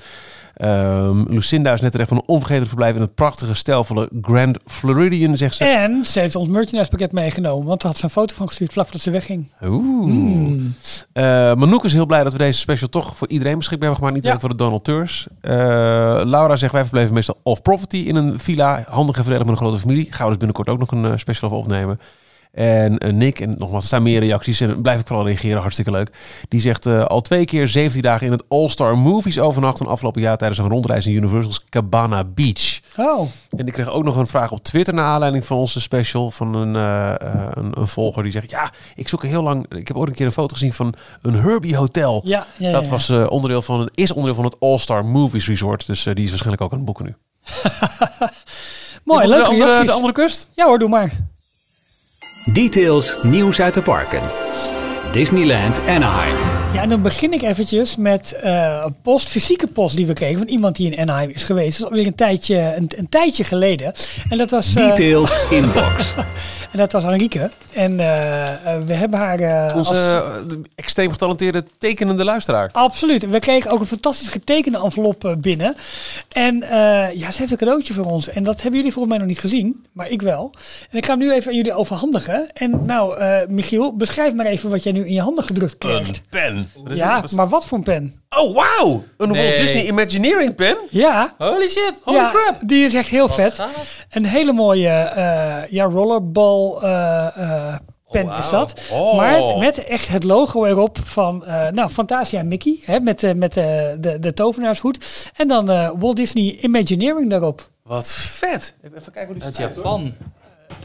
Ehm, Lucinda is net terecht van een onvergetelijk verblijf in het prachtige, stijlvolle Grand Floridian, zegt ze. En ze heeft ons merchandise pakket meegenomen. Want daar had ze een foto van gestuurd vlak voordat ze wegging. Oeh. Eh, Manouk is heel blij dat we deze special toch voor iedereen beschikbaar hebben gemaakt. Niet alleen voor de donateurs. Eh, Laura zegt, wij verbleven meestal off-property in een villa. Handig en voordelig met een grote familie. Gaan we dus binnenkort ook nog een eh, special over opnemen. En eh, Nick, en nogmaals, er staan meer reacties en blijf ik vooral reageren, hartstikke leuk. Die zegt eh, al twee keer 17 dagen in het All-Star Movies overnacht. Een afgelopen jaar tijdens een rondreis in Universal's Cabana Beach. Oh, En ik kreeg ook nog een vraag op Twitter naar aanleiding van onze special van een, eh, een, een volger die zegt: Ja, ik zoek er heel lang. Ik heb ooit een keer een foto gezien van een Herbie Hotel. ja. ja, ja, Dat was onderdeel van het, is onderdeel van het All-Star Movies Resort. Dus die is waarschijnlijk ook aan het boeken nu. <laughs> Mooi, de leuke andere, reacties. de andere kust? Ja hoor, doe maar. Details, nieuws uit de parken. Disneyland Anaheim. Ja, en dan begin ik eventjes met eh, post, fysieke post die we kregen van iemand die in Anaheim is geweest. Dat is alweer een tijdje, een, een tijdje geleden. En dat was, eh, Details inbox. <laughs> en dat was Enrique. En eh, eh, we hebben haar eh, Onze als- extreem getalenteerde tekenende luisteraar. Absoluut. We kregen ook een fantastisch getekende envelop binnen. En eh, ja, ze heeft een cadeautje voor ons. En dat hebben jullie volgens mij nog niet gezien. Maar ik wel. En ik ga hem nu even aan jullie overhandigen. En nou, eh, Michiel, beschrijf maar even wat jij nu in je handen gedrukt krijgt. pen. Wat is Ja, maar wat voor een pen? Oh, wauw! Een Nee. Walt Disney Imagineering pen? Ja, Holy shit! Holy ja crap! die is echt heel vet. gaaf. Een hele mooie eh, ja, rollerball eh, eh, pen wauw. is dat. Oh. Maar met echt het logo erop van eh, nou, Fantasia en Mickey. Hè, met eh, met eh, de, de tovenaarshoed. En dan eh, Walt Disney Imagineering daarop. Wat vet! Even kijken hoe die Uit. Japan.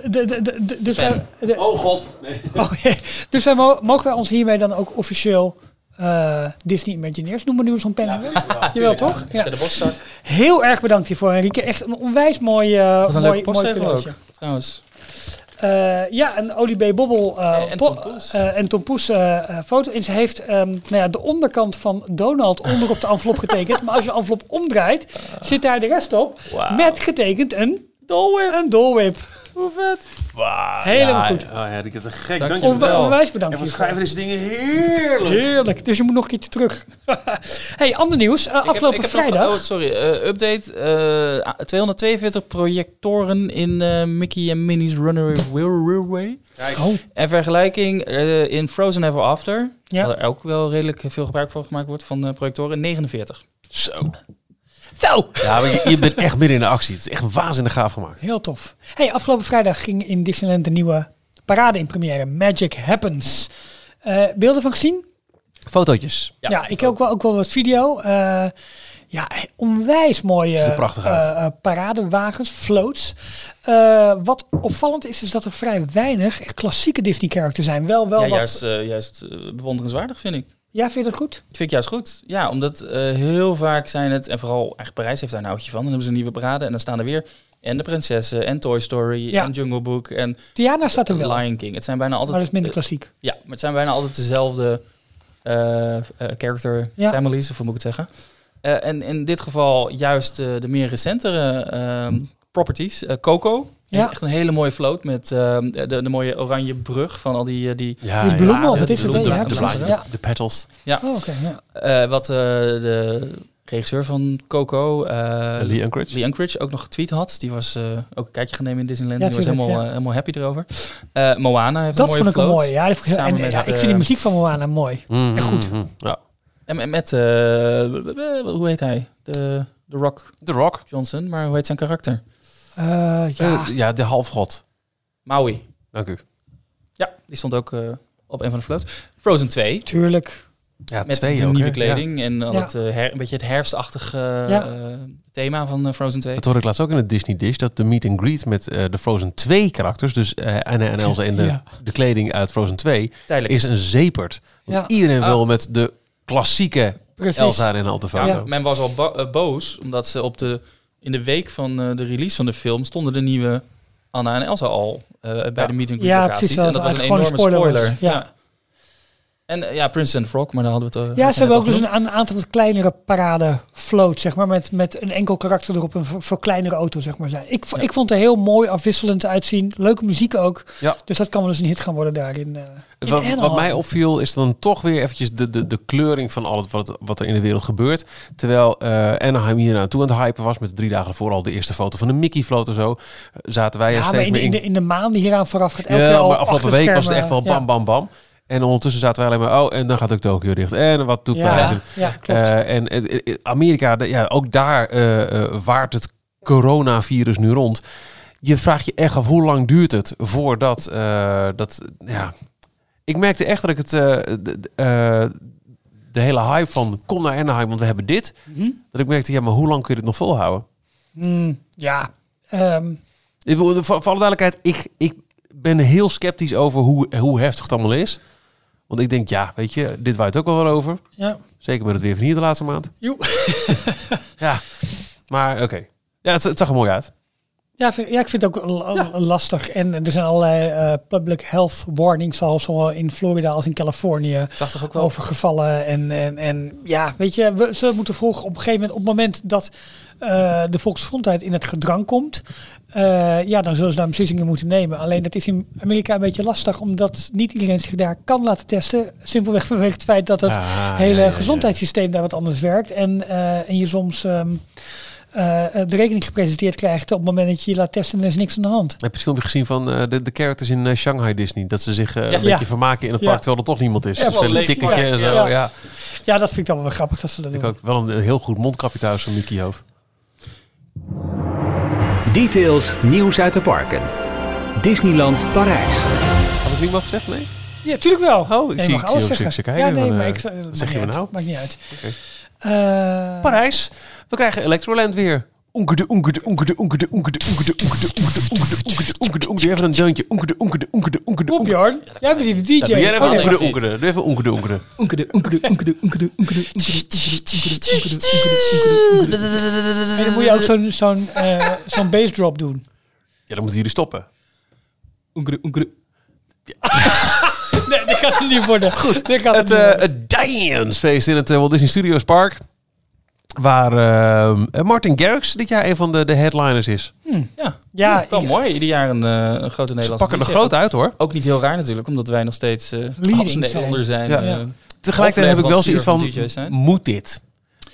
De, de, de, de- dus, wij, de- Oh god. Nee. <laughs> oh, ja. dus wij mo- mogen wij ons hiermee dan ook officieel eh, Disney Imagineers noemen nu we zo'n pen hebben? Jawel, toch? Ja. De boszak. Heel erg bedankt hiervoor, Enrique. Echt een onwijs mooi, Wat een mooi, mooi cadeautje. Trouwens. Eh, ja, een Olie B. Bobbel eh, En po- Tom Poes. eh, en Tom Poes foto. En ze heeft ehm, nou ja, de onderkant van Donald onder op de envelop getekend. maar als je de envelop omdraait, zit daar de rest op. Met getekend een, Dolwip. een dolwip. Hoe vet. Helemaal Ja, goed. Oh ja, ik heb het gek. Dank Dank je je Onwa- wel. Onwijs bedankt En we schrijven deze dingen heerlijk. Heerlijk. Dus je moet nog een keertje terug. <laughs> hey, ander nieuws. Eh, Ik heb- afgelopen ik heb nog- vrijdag. oh, sorry. eh, update. eh, 242 projectoren in eh, Mickey en Minnie's Runaway Railway. Oh, En vergelijking eh, in Frozen Ever After. Ja. Waar er ook wel redelijk veel gebruik van gemaakt wordt van eh, projectoren. 49. Zo. Zo. Ja, maar je, je bent echt midden in de actie. Het is echt waanzinnig gaaf gemaakt. Heel tof. Hey, afgelopen vrijdag ging in Disneyland de nieuwe parade in première. Magic Happens. Eh, beelden van gezien? Fotootjes. Ja, ik heb ook wel, ook wel wat video. Eh, ja, onwijs mooie Ziet prachtig uit. eh, paradewagens, floats. Eh, wat opvallend is, is dat er vrij weinig echt klassieke Disney-characters zijn. Wel, wel Ja, wat... juist, juist bewonderenswaardig vind ik. Ja, vind je dat goed? Dat vind ik juist goed. Ja, omdat eh, heel vaak zijn het, en vooral eigenlijk Parijs heeft daar een houtje van. Dan hebben ze een nieuwe parade en dan staan er weer en de prinsessen en Toy Story Ja. en Jungle Book en Tiana staat er wel, maar Lion King. Het zijn bijna altijd dat is minder klassiek. Ja, maar het zijn bijna altijd dezelfde eh, eh, character Ja. families, of hoe moet ik het zeggen. En in dit geval juist de meer recentere ehm, properties. Eh, Coco Ja. heeft echt een hele mooie float met ehm, de, de mooie oranje brug van al die... eh, die Ja, Die bloemen, ja, of wat de is het? Ja, de. Ja. De petals. Oh, oké. ja. eh, wat eh, de regisseur van Coco, eh Lee Unkrich. Lee Unkrich, ook nog getweet had. Die was eh, ook een kijkje genomen in Disneyland. Ja, die was helemaal, ja. helemaal happy erover. Eh, Moana heeft Dat een mooie vond ik float. mooi. Ja, ik heel- Samen en, met, ja, ik vind die muziek van Moana mooi. Mm, En goed. mm, mm. Ja. En en met, eh, hoe heet hij? De, de Rock The Rock. Johnson, maar hoe heet zijn karakter? Eh, ja, Ja. ja, de halfgod. Maui. Dank u. Ja, die stond ook eh, op een van de floats. Frozen 2. tuurlijk. Ja, Met twee de ook, nieuwe kleding en al Ja. het, eh, her- een beetje het herfstachtige eh, Ja. eh, thema van eh, Frozen 2. Dat hoorde ik laatst ook in het Disney Dish, dat de meet and greet met eh, de Frozen 2 karakters, dus eh Anna en Elsa in de, <laughs> Ja. de kleding uit Frozen 2, Tijdelijk is een. Want Ja. iedereen Ah. wil met de klassieke Precies. Elsa en de Ja, foto. Men was al bo- eh, boos, omdat ze op de, in de week van eh, de release van de film stonden de nieuwe Anna en Elsa al eh, bij Ja. de meet and greet Ja, locaties. precies, dat en dat was een enorme spoiler. spoiler. Ja. En eh, ja, Princess and the Frog, maar daar hadden we het eh, Ja, ze hebben ook dus genoemd. een, een aantal wat kleinere parade floats, zeg maar, met, met een enkel karakter erop, een voor, voor kleinere auto, zeg maar. Zijn. Ik, Ja. ik vond het er heel mooi afwisselend uitzien, leuke muziek ook. Ja. Dus dat kan wel eens een hit gaan worden daarin. eh Wat, mij opviel is dan toch weer eventjes de, de, de kleuring van al het wat, wat er in de wereld gebeurt. Terwijl eh Anaheim hier naartoe aan het hypen was met drie dagen voor al de eerste foto van de Mickey float en zo. Zaten wij er Ja, maar steeds in de, meer in, de, in de maanden hieraan vooraf gaat elke Ja, maar afgelopen week was het echt wel bam, bam, bam. En ondertussen zaten wij alleen maar, oh, en dan gaat ook Tokio dicht. En wat doet Ja, Parijs? ja, En, ja, klopt. eh, en eh, eh, Amerika, de- ja, ook daar eh, eh, waart het coronavirus nu rond. Je vraagt je echt af, hoe lang duurt het voordat eh, dat, ja... Ik merkte echt dat ik het, eh, de, de, eh, hele hype van kom naar Anaheim, want we hebben dit. Mhm. Dat ik merkte, ja, maar hoe lang kun je dit nog volhouden? Hmm, ja, wil- Voor, voor alle duidelijkheid, ik, ik ben heel sceptisch over hoe, hoe heftig het allemaal is. Want ik denk, ja, weet je, dit waait ook wel wel over. ja. Zeker met het weer van hier de laatste maand. Joe. <laughs> Ja, maar oké. Ja, het, het zag er mooi uit. Ja, vind- ja, ik vind het ook lastig. En er zijn allerlei eh, public health warnings, zoals zowel in Florida als in Californië, ook wel over gevallen. En, en, en ja, weet je, we, ze moeten vroeg op een gegeven moment, op het moment dat de volksgezondheid in het gedrang komt, eh, ja, dan zullen ze daar beslissingen moeten nemen. Alleen dat is in Amerika een beetje lastig, omdat niet iedereen zich daar kan laten testen. Simpelweg <laughs> vanwege het feit dat het Ah, hele ja, ja, ja. gezondheidssysteem daar wat anders werkt. En, eh, en je soms ehm, eh, de rekening gepresenteerd krijgt op het moment dat je je laat testen en er is niks aan de hand. Heb je het filmpje gezien van eh, de, de characters in eh, Shanghai Disney? Dat ze zich eh, een beetje Ja. vermaken in het Ja. park, terwijl er toch niemand is. Ja, een en zo. Ja. Dat vind ik dan wel grappig dat ze dat Ik doen. ook wel een, een heel goed mondkapje thuis van Mickey hoofd. Details nieuws uit de parken. Disneyland Parijs. Had ik niet wat gezegd? Nee? Ja, tuurlijk wel. Oh, ik Nee, zie- mag ik alles zeggen. ze kijken Ja, nee, maar eh, ik, wat zeg je niet me uit. nou? Maakt niet uit. Oké. Eh, Parijs. We krijgen Electroland weer. Onkede, onkede, onkede, onkede, onkede, onkede, onkede, onkede, onkede, onkede, onkede, onkede. Even een deuntje. Onkede, onkede, onkede, onkede, Kom onkede. Bjorn, jij bent hier de DJ. Jij Oh, nee. onkede, onkede. Doe even onkede, onkede. Oenkede, oenkede, oenkede, oenkede, oenkede, oenkede. En dan moet je ook zo'n zo'n eh, zo'n bass drop doen. Ja, dan moeten jullie stoppen. Oenkede, oenkede. Nee, dat gaat het niet worden. Goed. Het, het, eh het Dance-feest in het eh, Walt Disney Studios Park. Waar eh, Martin Garrix dit jaar een van de, de headliners is. Ja, Ja, wel ik- mooi. Ieder jaar een, eh, een grote Ze Nederlandse pakken er groot uit hoor. Ook niet heel raar natuurlijk, omdat wij nog steeds eh Leading als Nederlander zijn. Ja. Ja. Tegelijkertijd heb ik wel zoiets van, moet dit?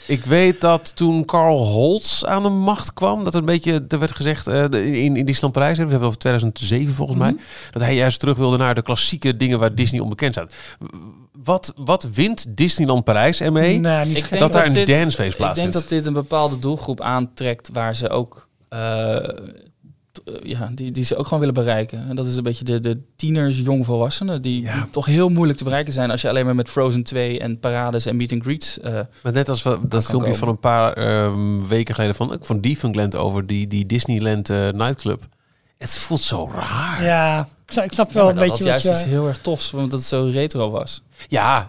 Ik weet dat toen Carl Holtz aan de macht kwam, dat er een beetje, er werd gezegd eh, in, in Disneyland Parijs, we hebben het over 2007 volgens mij, dat hij juist terug wilde naar de klassieke dingen waar Disney onbekend staat. Wat, wat wint Disneyland Parijs ermee? Nou, niet Ik gek. denk dat daar een dit- dancefeest Ik denk plaatsvindt. dat dit een bepaalde doelgroep aantrekt waar ze ook, eh, eh, ja, die, die ze ook gewoon willen bereiken. En dat is een beetje de, de tieners, jongvolwassenen, die, Ja. die toch heel moeilijk te bereiken zijn als je alleen maar met Frozen 2 en parades en meet and greets. eh, Maar net als we, dat filmpje komen. van een paar ehm, weken geleden van, van Defunctland over die, die Disneyland eh, nightclub. Het voelt zo raar. Ja, Ja, ik snap, ja, wel een dat beetje had wat juist je... iets heel erg tofs, want dat het zo retro was.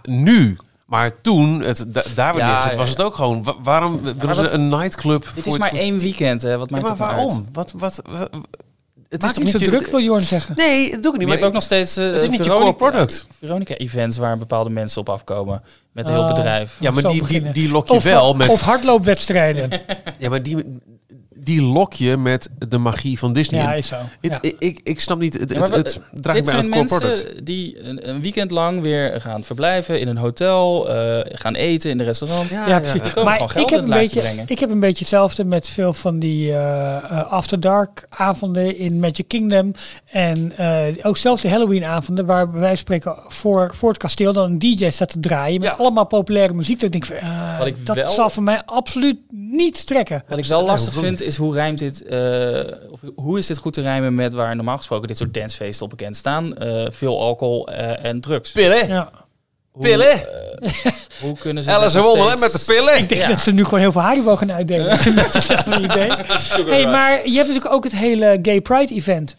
nu. Maar toen, het, da- daar Ja, ja, was ja. het ook gewoon. wa- waarom willen ze wat- een nightclub? Dit voor is het- maar voor- één weekend, hè? Wat Ja, maakt maar het waarom? Wat, wat, wat- het Maak niet zo je- druk, wil Jorn zeggen. Nee, dat doe ik niet. Je Maar hebt ook nog steeds eh, het is niet je Veronica- core product. Veronica-events waar bepaalde mensen op afkomen. Met een heel Oh. bedrijf. Ja, maar die, die, die lok je Of, wel met. of hardloopwedstrijden. ja, maar die, die lok je met de magie van Disney. ja, is zo. Ja. ik, ik, ik snap niet. Het, Ja, het, maar het, wat- draagt Dit mij aan zijn het core product. mensen die een, een weekend lang weer gaan verblijven in een hotel, eh, gaan eten in de restaurant. Ja, Ja, precies. Maar gewoon geld ik heb, een beetje, brengen. ik heb een beetje hetzelfde met veel van die eh, eh, After Dark avonden in Magic Kingdom. En eh, ook zelfs de Halloween avonden waar bij wijze van spreken voor, voor het kasteel dan een DJ staat te draaien. Met Ja. allemaal populaire muziek. Dat ik denk Wat ik dat wel- zal voor mij absoluut niet trekken. Wat ik wel lastig vind is hoe rijmt dit, eh, of hoe is dit goed te rijmen met waar normaal gesproken dit soort dancefeesten op bekend staan? Eh, veel alcohol eh, en drugs. Pillen. Ja. Hoe, Pillen? Hoe kunnen ze <laughs> Alice Wonderland met de pillen. Ik denk Ja. dat ze nu gewoon heel veel Haribo gaan uitdelen. <laughs> Dat is hetzelfde idee. Hey, maar je hebt natuurlijk ook het hele Gay Pride event.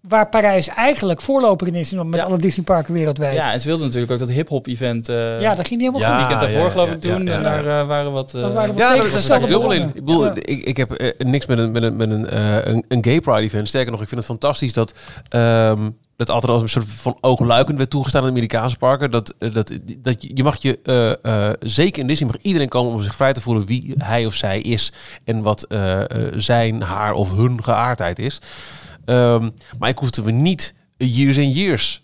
Waar Parijs eigenlijk voorloper in is met Ja. alle Disneyparken wereldwijd. Ja, en ze wilden natuurlijk ook dat hip-hop event. eh Ja, dat ging niet helemaal Ja, goed. weekend daarvoor, ja, geloof ja, ik, toen. ja, ja, en ja. daar eh, waren wat. eh, Dat waren wat Ja, dat is tegengestelde er dubbel in. Ik, bedoel, Ja. ik, ik heb niks met een, met een, met een, eh, een, een gay pride event. Sterker nog, ik vind het fantastisch dat... ehm, dat altijd als een soort van oogluikend werd toegestaan in de Amerikaanse parken. Dat, dat, dat je mag je, eh, eh, zeker in Disney, mag iedereen komen om zich vrij te voelen wie hij of zij is. En wat zijn, haar of hun geaardheid is. Ehm, maar ik hoefde me niet years and years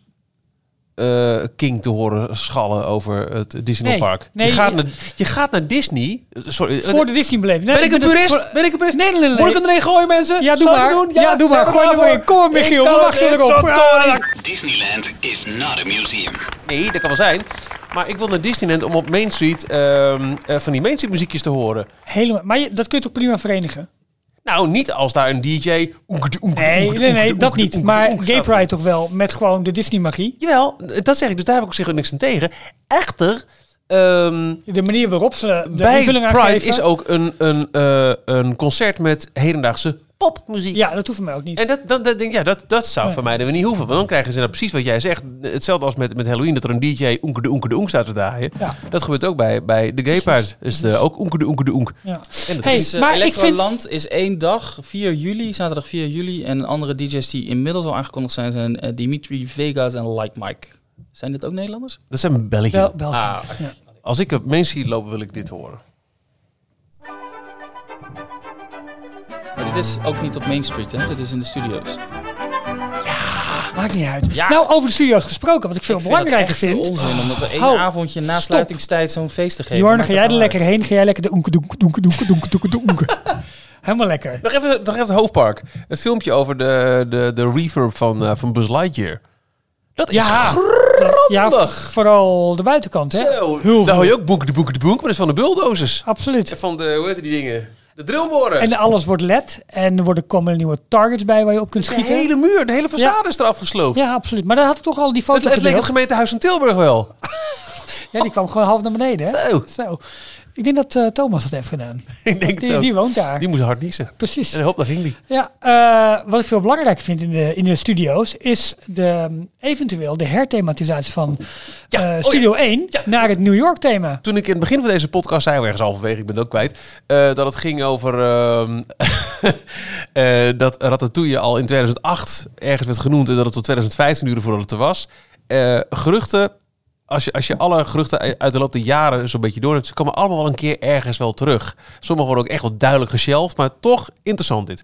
eh, King te horen schallen over het Disneyland Nee, nee, je, gaat naar, je gaat naar Disney. Sorry, Voor de Disney-beleving. Nee, ben ik een purist? voor- Ben ik een purist? Nee, nee, nee. nee. Moet ik hem erin gooien, mensen? Ja, doe Zal maar. doen? Ja, doe maar. Gooi hem erin. Kom, Michiel. We kan wachten het, erop. Disneyland is not a museum. Nee, dat kan wel zijn. Maar ik wil naar Disneyland om op Main Street ehm, eh, van die Main Street muziekjes te horen. Helemaal. Maar je, dat kun je toch prima verenigen? Nou, niet als daar een DJ... Nee, nee, nee, dat niet. Maar Gay. Pride toch wel met gewoon de Disney-magie. Jawel, dat zeg ik. Dus daar heb ik op zich ook niks aan tegen. Echter... ehm, De manier waarop ze de bij Pride is ook een, een, eh, een concert met hedendaagse popmuziek. Ja, dat hoeft voor mij ook niet. En dat, dan, dan denk ik, ja, dat, dat zou Ja. voor mij dan niet hoeven. Want dan krijgen ze nou precies wat jij zegt. Hetzelfde als met, met Halloween, dat er een DJ oenke de oenke de oenk staat te draaien. Ja. Dat gebeurt ook bij, bij de Gay Pride. Dus de, ook oenke de oenke de oenk. Ja. En dat Hey, is, Dus, maar ik vind- is één dag, 4 juli, zaterdag 4 juli. En andere DJ's die inmiddels al aangekondigd zijn, zijn eh, Dimitri Vegas en Like Mike. Zijn dit ook Nederlanders? dat zijn België. Bel België. Ah, Ja. Als ik op Main Street loop, wil ik dit horen. Dit is ook niet op Main Street, hè? Dit is in de studio's. Maakt niet uit. Ja. Nou, over de studio's gesproken, wat ik veel Ik vind dat belangrijker echt vind. onzin om dat er één Hou. avondje na Stop. sluitingstijd zo'n feest te geven. Jorn, ga jij er lekker heen? Ga jij lekker de oenke doenke doenke doenke doenke doenke doenke. <laughs> Helemaal lekker. Nog even, nog even het hoofdpark. Het filmpje over de, de, de reverb van, eh, van Buzz Lightyear. Dat is Ja, ja, vooral de buitenkant, hè? Zo, Heel daar hoor je ook boeken de boeken de boek, maar dat is van de bulldozers. Absoluut. Van de, hoe heet die dingen? De drillboren. En alles wordt LED. En er worden, komen nieuwe targets bij waar je op kunt de schieten. hele muur, de hele façade is eraf gesloopt. Ja, absoluut. Maar daar had ik toch al die het, foto het leek het gemeentehuis van Tilburg wel. <laughs> Ja, die kwam gewoon half naar beneden, hè? Zo, Zo. Ik denk dat eh, Thomas dat heeft gedaan. <laughs> ik denk Die, die woont daar. Die moest hard niezen. Precies. En hop, daar ging die. Ja, eh, wat ik veel belangrijker vind in de, in de studio's is de, eventueel de herthematisatie van Ja, eh, oh ja. Studio 1 Ja. naar het New York thema. Toen ik in het begin van deze podcast zei, ergens halverwege, ik ben het ook kwijt, dat het ging over ehm, <laughs> eh, dat Ratatouille al in 2008 ergens werd genoemd en dat het tot 2015 duurde voordat het er was. Geruchten, als je, als je alle geruchten uit de loop der jaren zo'n beetje door hebt, ze komen allemaal wel een keer ergens wel terug. Sommige worden ook echt wel duidelijk geshelft, maar toch interessant dit.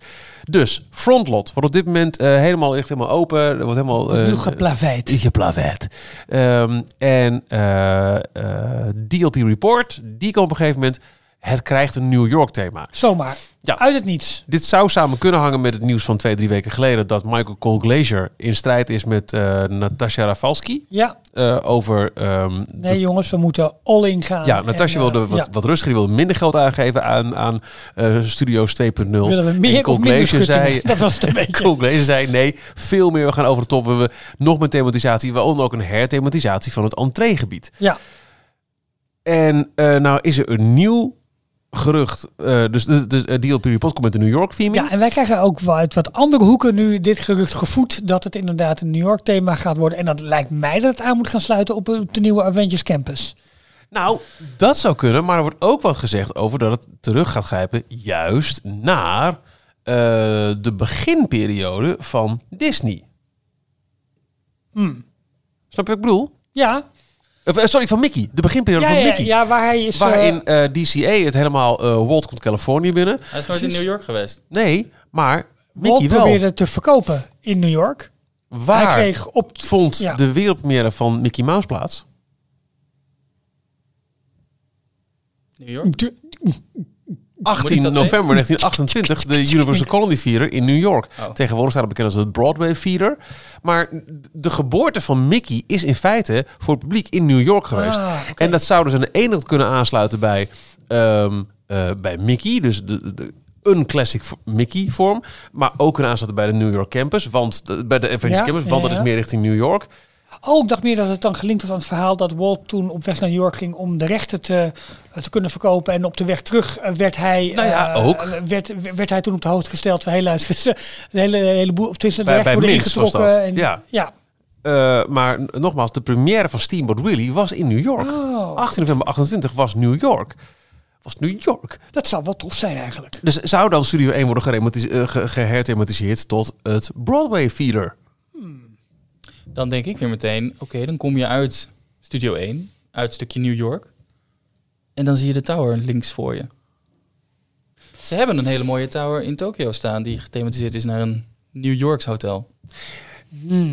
Dus, Frontlot wordt op dit moment eh, helemaal, echt helemaal open. Er wordt helemaal... eh, Nu geplaveid. geplaveid. Ehm, en eh, eh, DLP Report, die komt op een gegeven moment... Het krijgt een New York thema. Zomaar. Ja. Uit het niets. Dit zou samen kunnen hangen met het nieuws van twee, drie weken geleden... dat Michael Cole Glazier in strijd is met eh Natasha Rafalski... Ja, eh, over... ehm, nee de- jongens, we moeten all in gaan. ja, Natasha En, eh, wilde wat, ja. wat rustiger, wilde minder geld aangeven aan, aan Studio's 2.0. Willen we En meer Cole of minder zei, <laughs> Dat was het een <laughs> beetje. Cole Glazer zei nee, veel meer. We gaan over de top. We hebben nog meer thematisatie, waaronder ook een herthematisatie van het entreegebied. Ja, En nou is er een nieuw gerucht. eh, dus de, de, de DLP Report komt met de New York theming. ja, en wij krijgen ook uit wat andere hoeken nu dit gerucht gevoed dat het inderdaad een New York thema gaat worden. En dat lijkt mij dat het aan moet gaan sluiten op, op de nieuwe Avengers Campus. Nou, dat zou kunnen. Maar er wordt ook wat gezegd over dat het terug gaat grijpen juist naar eh, de beginperiode van Disney. Hmm. Snap je wat ik bedoel? Ja, Of, eh, sorry, van Mickey. De beginperiode ja, van ja, Mickey. ja, waar hij is. Waarin eh, eh, DCA het helemaal... eh Walt komt Californië binnen. Hij is nooit in New York geweest. Nee, maar Walt Mickey wel. probeerde te verkopen in New York. Waar Hij kreeg op vond Ja. de wereldpremière van Mickey Mouse plaats? New York? De- 18 dat november 1928, de Universal Colony Theater in New York. Oh. Tegenwoordig staat het bekend als het Broadway Theater. Maar de geboorte van Mickey is in feite voor het publiek in New York geweest. Ah. En dat zou dus aan de ene kant kunnen aansluiten bij, ehm, eh, bij Mickey, dus de, de, een classic v- Mickey vorm. Maar ook kunnen aansluiten bij de New York Campus, want bij de Ja, Campus, want ja, dat is meer richting New York. Oh, ik dacht meer dat het dan gelinkt was aan het verhaal dat Walt toen op weg naar New York ging om de rechten te, te kunnen verkopen. En op de weg terug eh, werd hij, Nou ja, eh, ook. werd, werd hij toen op de hoogte gesteld van, luister, <laughs> eens, de hele, hele boel, of tussen de Bij- rechten bij worden ingetrokken. En, Ja. ja. Eh, maar nogmaals, de première van Steamboat Willie was in New York. Oh. 18 november 28 was New York. Was New York. Dat zou wel tof zijn eigenlijk. Dus zou dan Studio 1 worden eh, geherthematiseerd tot het Broadway feeder? Dan denk ik weer meteen, oké, dan kom je uit Studio 1, uit stukje New York. En dan zie je de tower links voor je. Ze hebben een hele mooie tower in Tokio staan die gethematiseerd is naar een New Yorks hotel.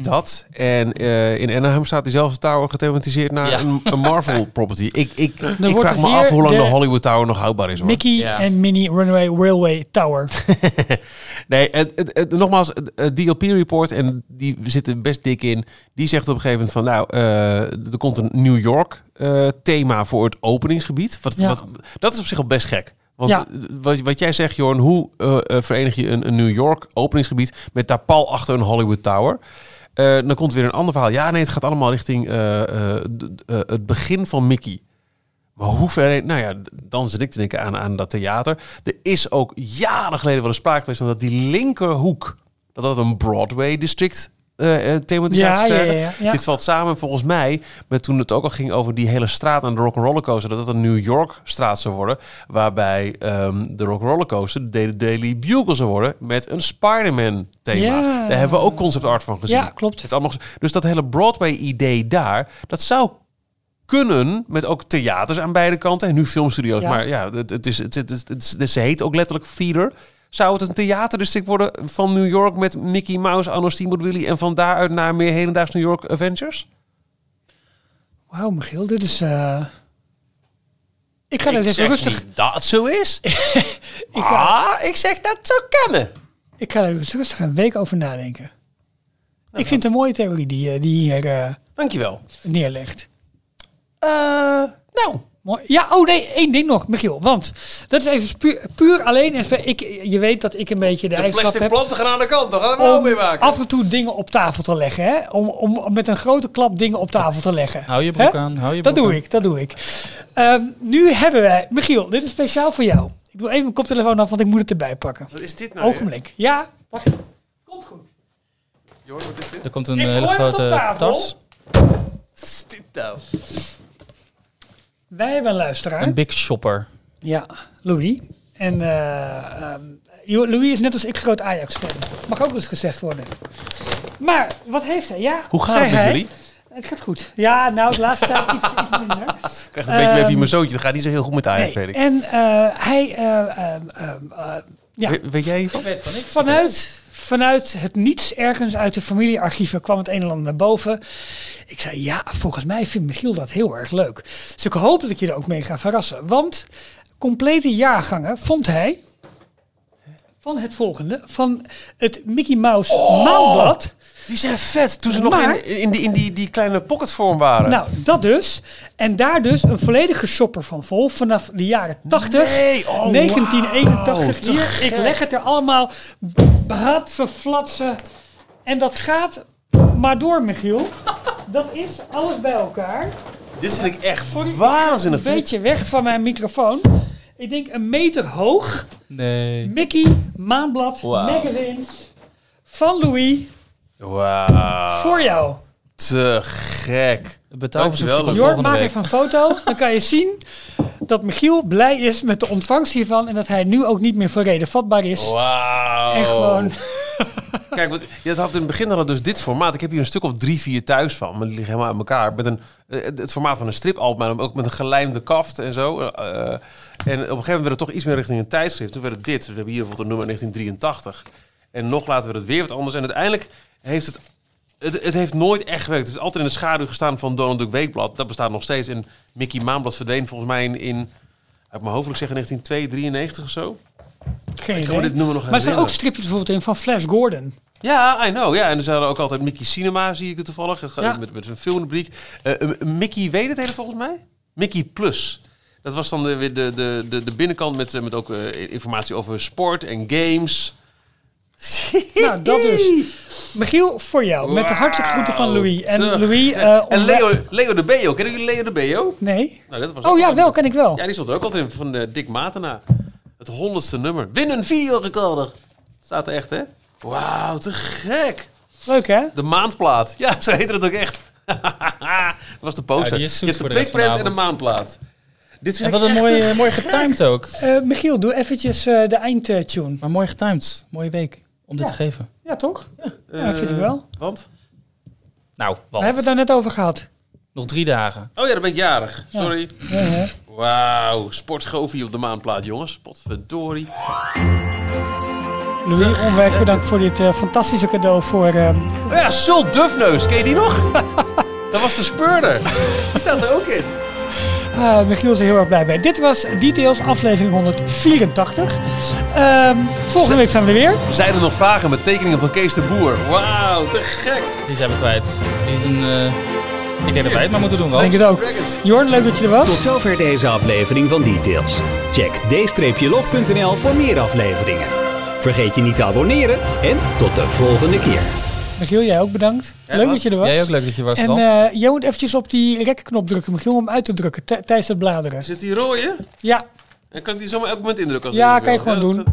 Dat. En eh, in Anaheim staat diezelfde tower gethematiseerd naar Ja. een, een Marvel <laughs> property. Ik, ik, ik vraag me af hoe lang de, de Hollywood Tower nog houdbaar is hoor. Mickey Ja. en Minnie Runaway Railway Tower. <laughs> Nee, het, het, het- nogmaals, het, DLP-report, en die zit er best dik in, die zegt op een gegeven moment van, nou, eh, er komt een New York eh, thema voor het openingsgebied. Wat, Ja. wat, dat is op zich al best gek. Want Ja. eh, wat, wat jij zegt, Jorn, hoe eh, eh, verenig je een, een New York openingsgebied met daar pal achter een Hollywood Tower? Dan komt weer een ander verhaal. Ja, nee, het gaat allemaal richting het begin van Mickey. Maar hoe ver... Nou ja, dan zit ik te denken aan, aan dat theater. Er is ook jaren geleden wel een sprake geweest van dat die linkerhoek... dat dat een Broadway-district eh, thematisatie Ja, ja, ja. Dit valt samen volgens mij met toen het ook al ging over die hele straat aan de Rock'n'Roller Coaster. Dat dat een New York straat zou worden. Waarbij ehm, de Rock'n'Roller Coaster de Daily- Bugle zou worden met een Spider-Man thema. Daar hebben we ook concept art van gezien. Ja, klopt. Het allemaal, dus dat hele Broadway-idee daar, dat zou kunnen met ook theaters aan beide kanten en nu filmstudio's. Maar ja, het, het is, het, het, het, het, het- ze heet ook letterlijk feeder. Zou het een theaterdistrict worden van New York met Mickey Mouse, Anno Steamboat Willie en van daaruit naar meer hedendaags New York Avengers? Wauw, Michiel, dit is... eh, Ik ga er even zeg rustig... niet dat het zo is. <laughs> Ik ga, ah, ik zeg dat het zou kunnen. ik ga er rustig een week over nadenken. ik vind het een mooie theorie die, eh, die hier eh, Dankjewel. neerlegt. Eh nou, Mooi. Ja, oh nee, één ding nog, Michiel. Want dat is even puur, puur alleen... Ik, je weet dat ik een beetje de, de eigenschap plastic heb... planten gaan aan de kant. Daar gaan we wel om mee maken. af en toe dingen op tafel te leggen. Hè? Om, om met een grote klap dingen op tafel te leggen. Hou je broek Hè? aan, hou je Dat broek doe aan. ik, dat doe ik. Ehm, nu hebben wij... Michiel, dit is speciaal voor jou. Ik doe even mijn koptelefoon af, want ik moet het erbij pakken. Wat is dit nou? Ogenblik. Ja, wacht. Komt goed. Jorn, wat is dit? Er komt een Ik hele grote tafel. tas. Wat is dit nou? Wij hebben een luisteraar. Een big shopper. Ja, Louis. En eh, ehm, Jo- Louis is net als ik groot Ajax-fan. Mag ook wel eens gezegd worden. Maar, wat heeft hij? Ja, Hoe gaat het met hij- jullie? Het gaat goed. Ja, nou, de laatste tijd iets, iets minder. <laughs> Krijgt een beetje Ehm, via mijn zoontje. Dat gaat niet zo heel goed met Ajax, Nee, weet ik. En eh, hij, eh, ehm, ehm, eh, ja, We- weet jij hiervan? weet van niks. vanuit, vanuit het niets ergens uit de familiearchieven kwam het een en ander naar boven. Ik zei, ja, volgens mij vindt Michiel dat heel erg leuk. Dus ik hoop dat ik je er ook mee ga verrassen. Want complete jaargangen vond hij van het volgende. Van het Mickey Mouse Oh! Die zijn vet. Toen ze nog in, in, die, in die, die kleine pocketvorm waren. Nou, dat dus. En daar dus een volledige shopper van vol. Vanaf de jaren 80. Nee, oh, 1981. wauw, te Hier, ik leg het er allemaal braadse, flatsen. En dat gaat maar door, Michiel. Dat is alles bij elkaar. Dit vind ik echt Een waanzinnig. beetje weg van mijn microfoon. Ik denk een meter hoog. Nee. Mickey, Maanblad, magazines. Van Louis. Wauw. Voor jou. Te gek. Dankjewel, komt Jor, volgende maak week. even een foto. Dan kan je zien dat Michiel blij is met de ontvangst hiervan. En dat hij nu ook niet meer voor reden vatbaar is. Wauw. En gewoon... Kijk, want je had in het begin hadden we dus dit formaat. Ik heb hier een stuk of drie, vier thuis van. Maar die liggen helemaal uit elkaar. Met een, eh, het formaat van een stripalbum, maar ook met een gelijmde kaft en zo. Eh, eh, en op een gegeven moment werd het toch iets meer richting een tijdschrift. Toen werd het dit. Dus we hebben hier bijvoorbeeld een nummer 1983. En nog later werd het weer wat anders. En uiteindelijk heeft het... Het, het heeft nooit echt gewerkt. Het heeft altijd in de schaduw gestaan van Donald Duck Weekblad. Dat bestaat nog steeds. En Mickey Maanblad verdween volgens mij in... in uit mijn hoofd ik zeggen 1992 of zo. Geen Ik idee. dit nog Maar er staan ook stripjes bijvoorbeeld in van Flash Gordon. Ja, I know. Ja, en er hadden ook altijd Mickey Cinema, zie ik het toevallig. Ja. Met, met een filmrubriek. Eh, Mickey weet het hele volgens mij. Mickey Plus. Dat was dan de, weer de, de, de, de binnenkant met, eh, met ook informatie over sport en games. Nou, dat dus. Michiel, voor jou. Met de hartelijke groeten van Louis. En Zo. Louis... eh, En om- Leo, Leo de Beo. Kennen jullie Leo de Beo? Nee. Nou, dat was Oh ja, wel- ken ik wel. Ja, die stond er ook altijd in van eh, Dick Matena. Het honderdste nummer. Win een videorecorder. Staat er echt, hè? Wauw, te gek. Leuk, hè? De maandplaat. Ja, <laughs> zo heette het ook echt. <laughs> dat was de poster. Ja, die is zoet Je hebt voor de klikprint en de maandplaat. Dit vind En ik wat een mooi, eh, mooi getimed ook. Eh, Michiel, doe eventjes eh, de eindtune. Maar mooi getimed. Mooie week om dit Ja. te geven. Ja, toch? Ja, Eh, dat vind ik wel. Want? Nou, We wat? hebben het daar net over gehad. Nog drie dagen. Oh ja, dan ben ik jarig. Sorry. Wauw, sportschofie op de maandplaat, jongens. Potverdorie. Louis, onwijs bedankt voor dit eh, fantastische cadeau voor... ehm, Oh ja, Sul Dufneus. Ken je die nog? <laughs> dat was de speurder. Die staat er ook in. Ah, Michiel is er heel erg blij bij. Dit was Details, aflevering 184. Ehm, volgende week zijn we er weer. Zijn er nog vragen met tekeningen van Kees de Boer? Wauw, te gek. Die zijn we kwijt. Die is een... eh, ik denk dat wij het maar moeten doen, Ralf. Denk het ook. Jorn, leuk dat je er was. Tot zover deze aflevering van Details. Check d-log.nl voor meer afleveringen. Vergeet je niet te abonneren en tot de volgende keer. Michiel, jij ook bedankt. leuk dat je er was. Jij ook leuk dat je was, En eh jij moet eventjes op die rekkeknop drukken, Michiel, om hem uit te drukken tij- tijdens het bladeren. Zit die rode? Ja, En kan ik die zomaar elk moment indrukken? Ja, kan je gewoon doen.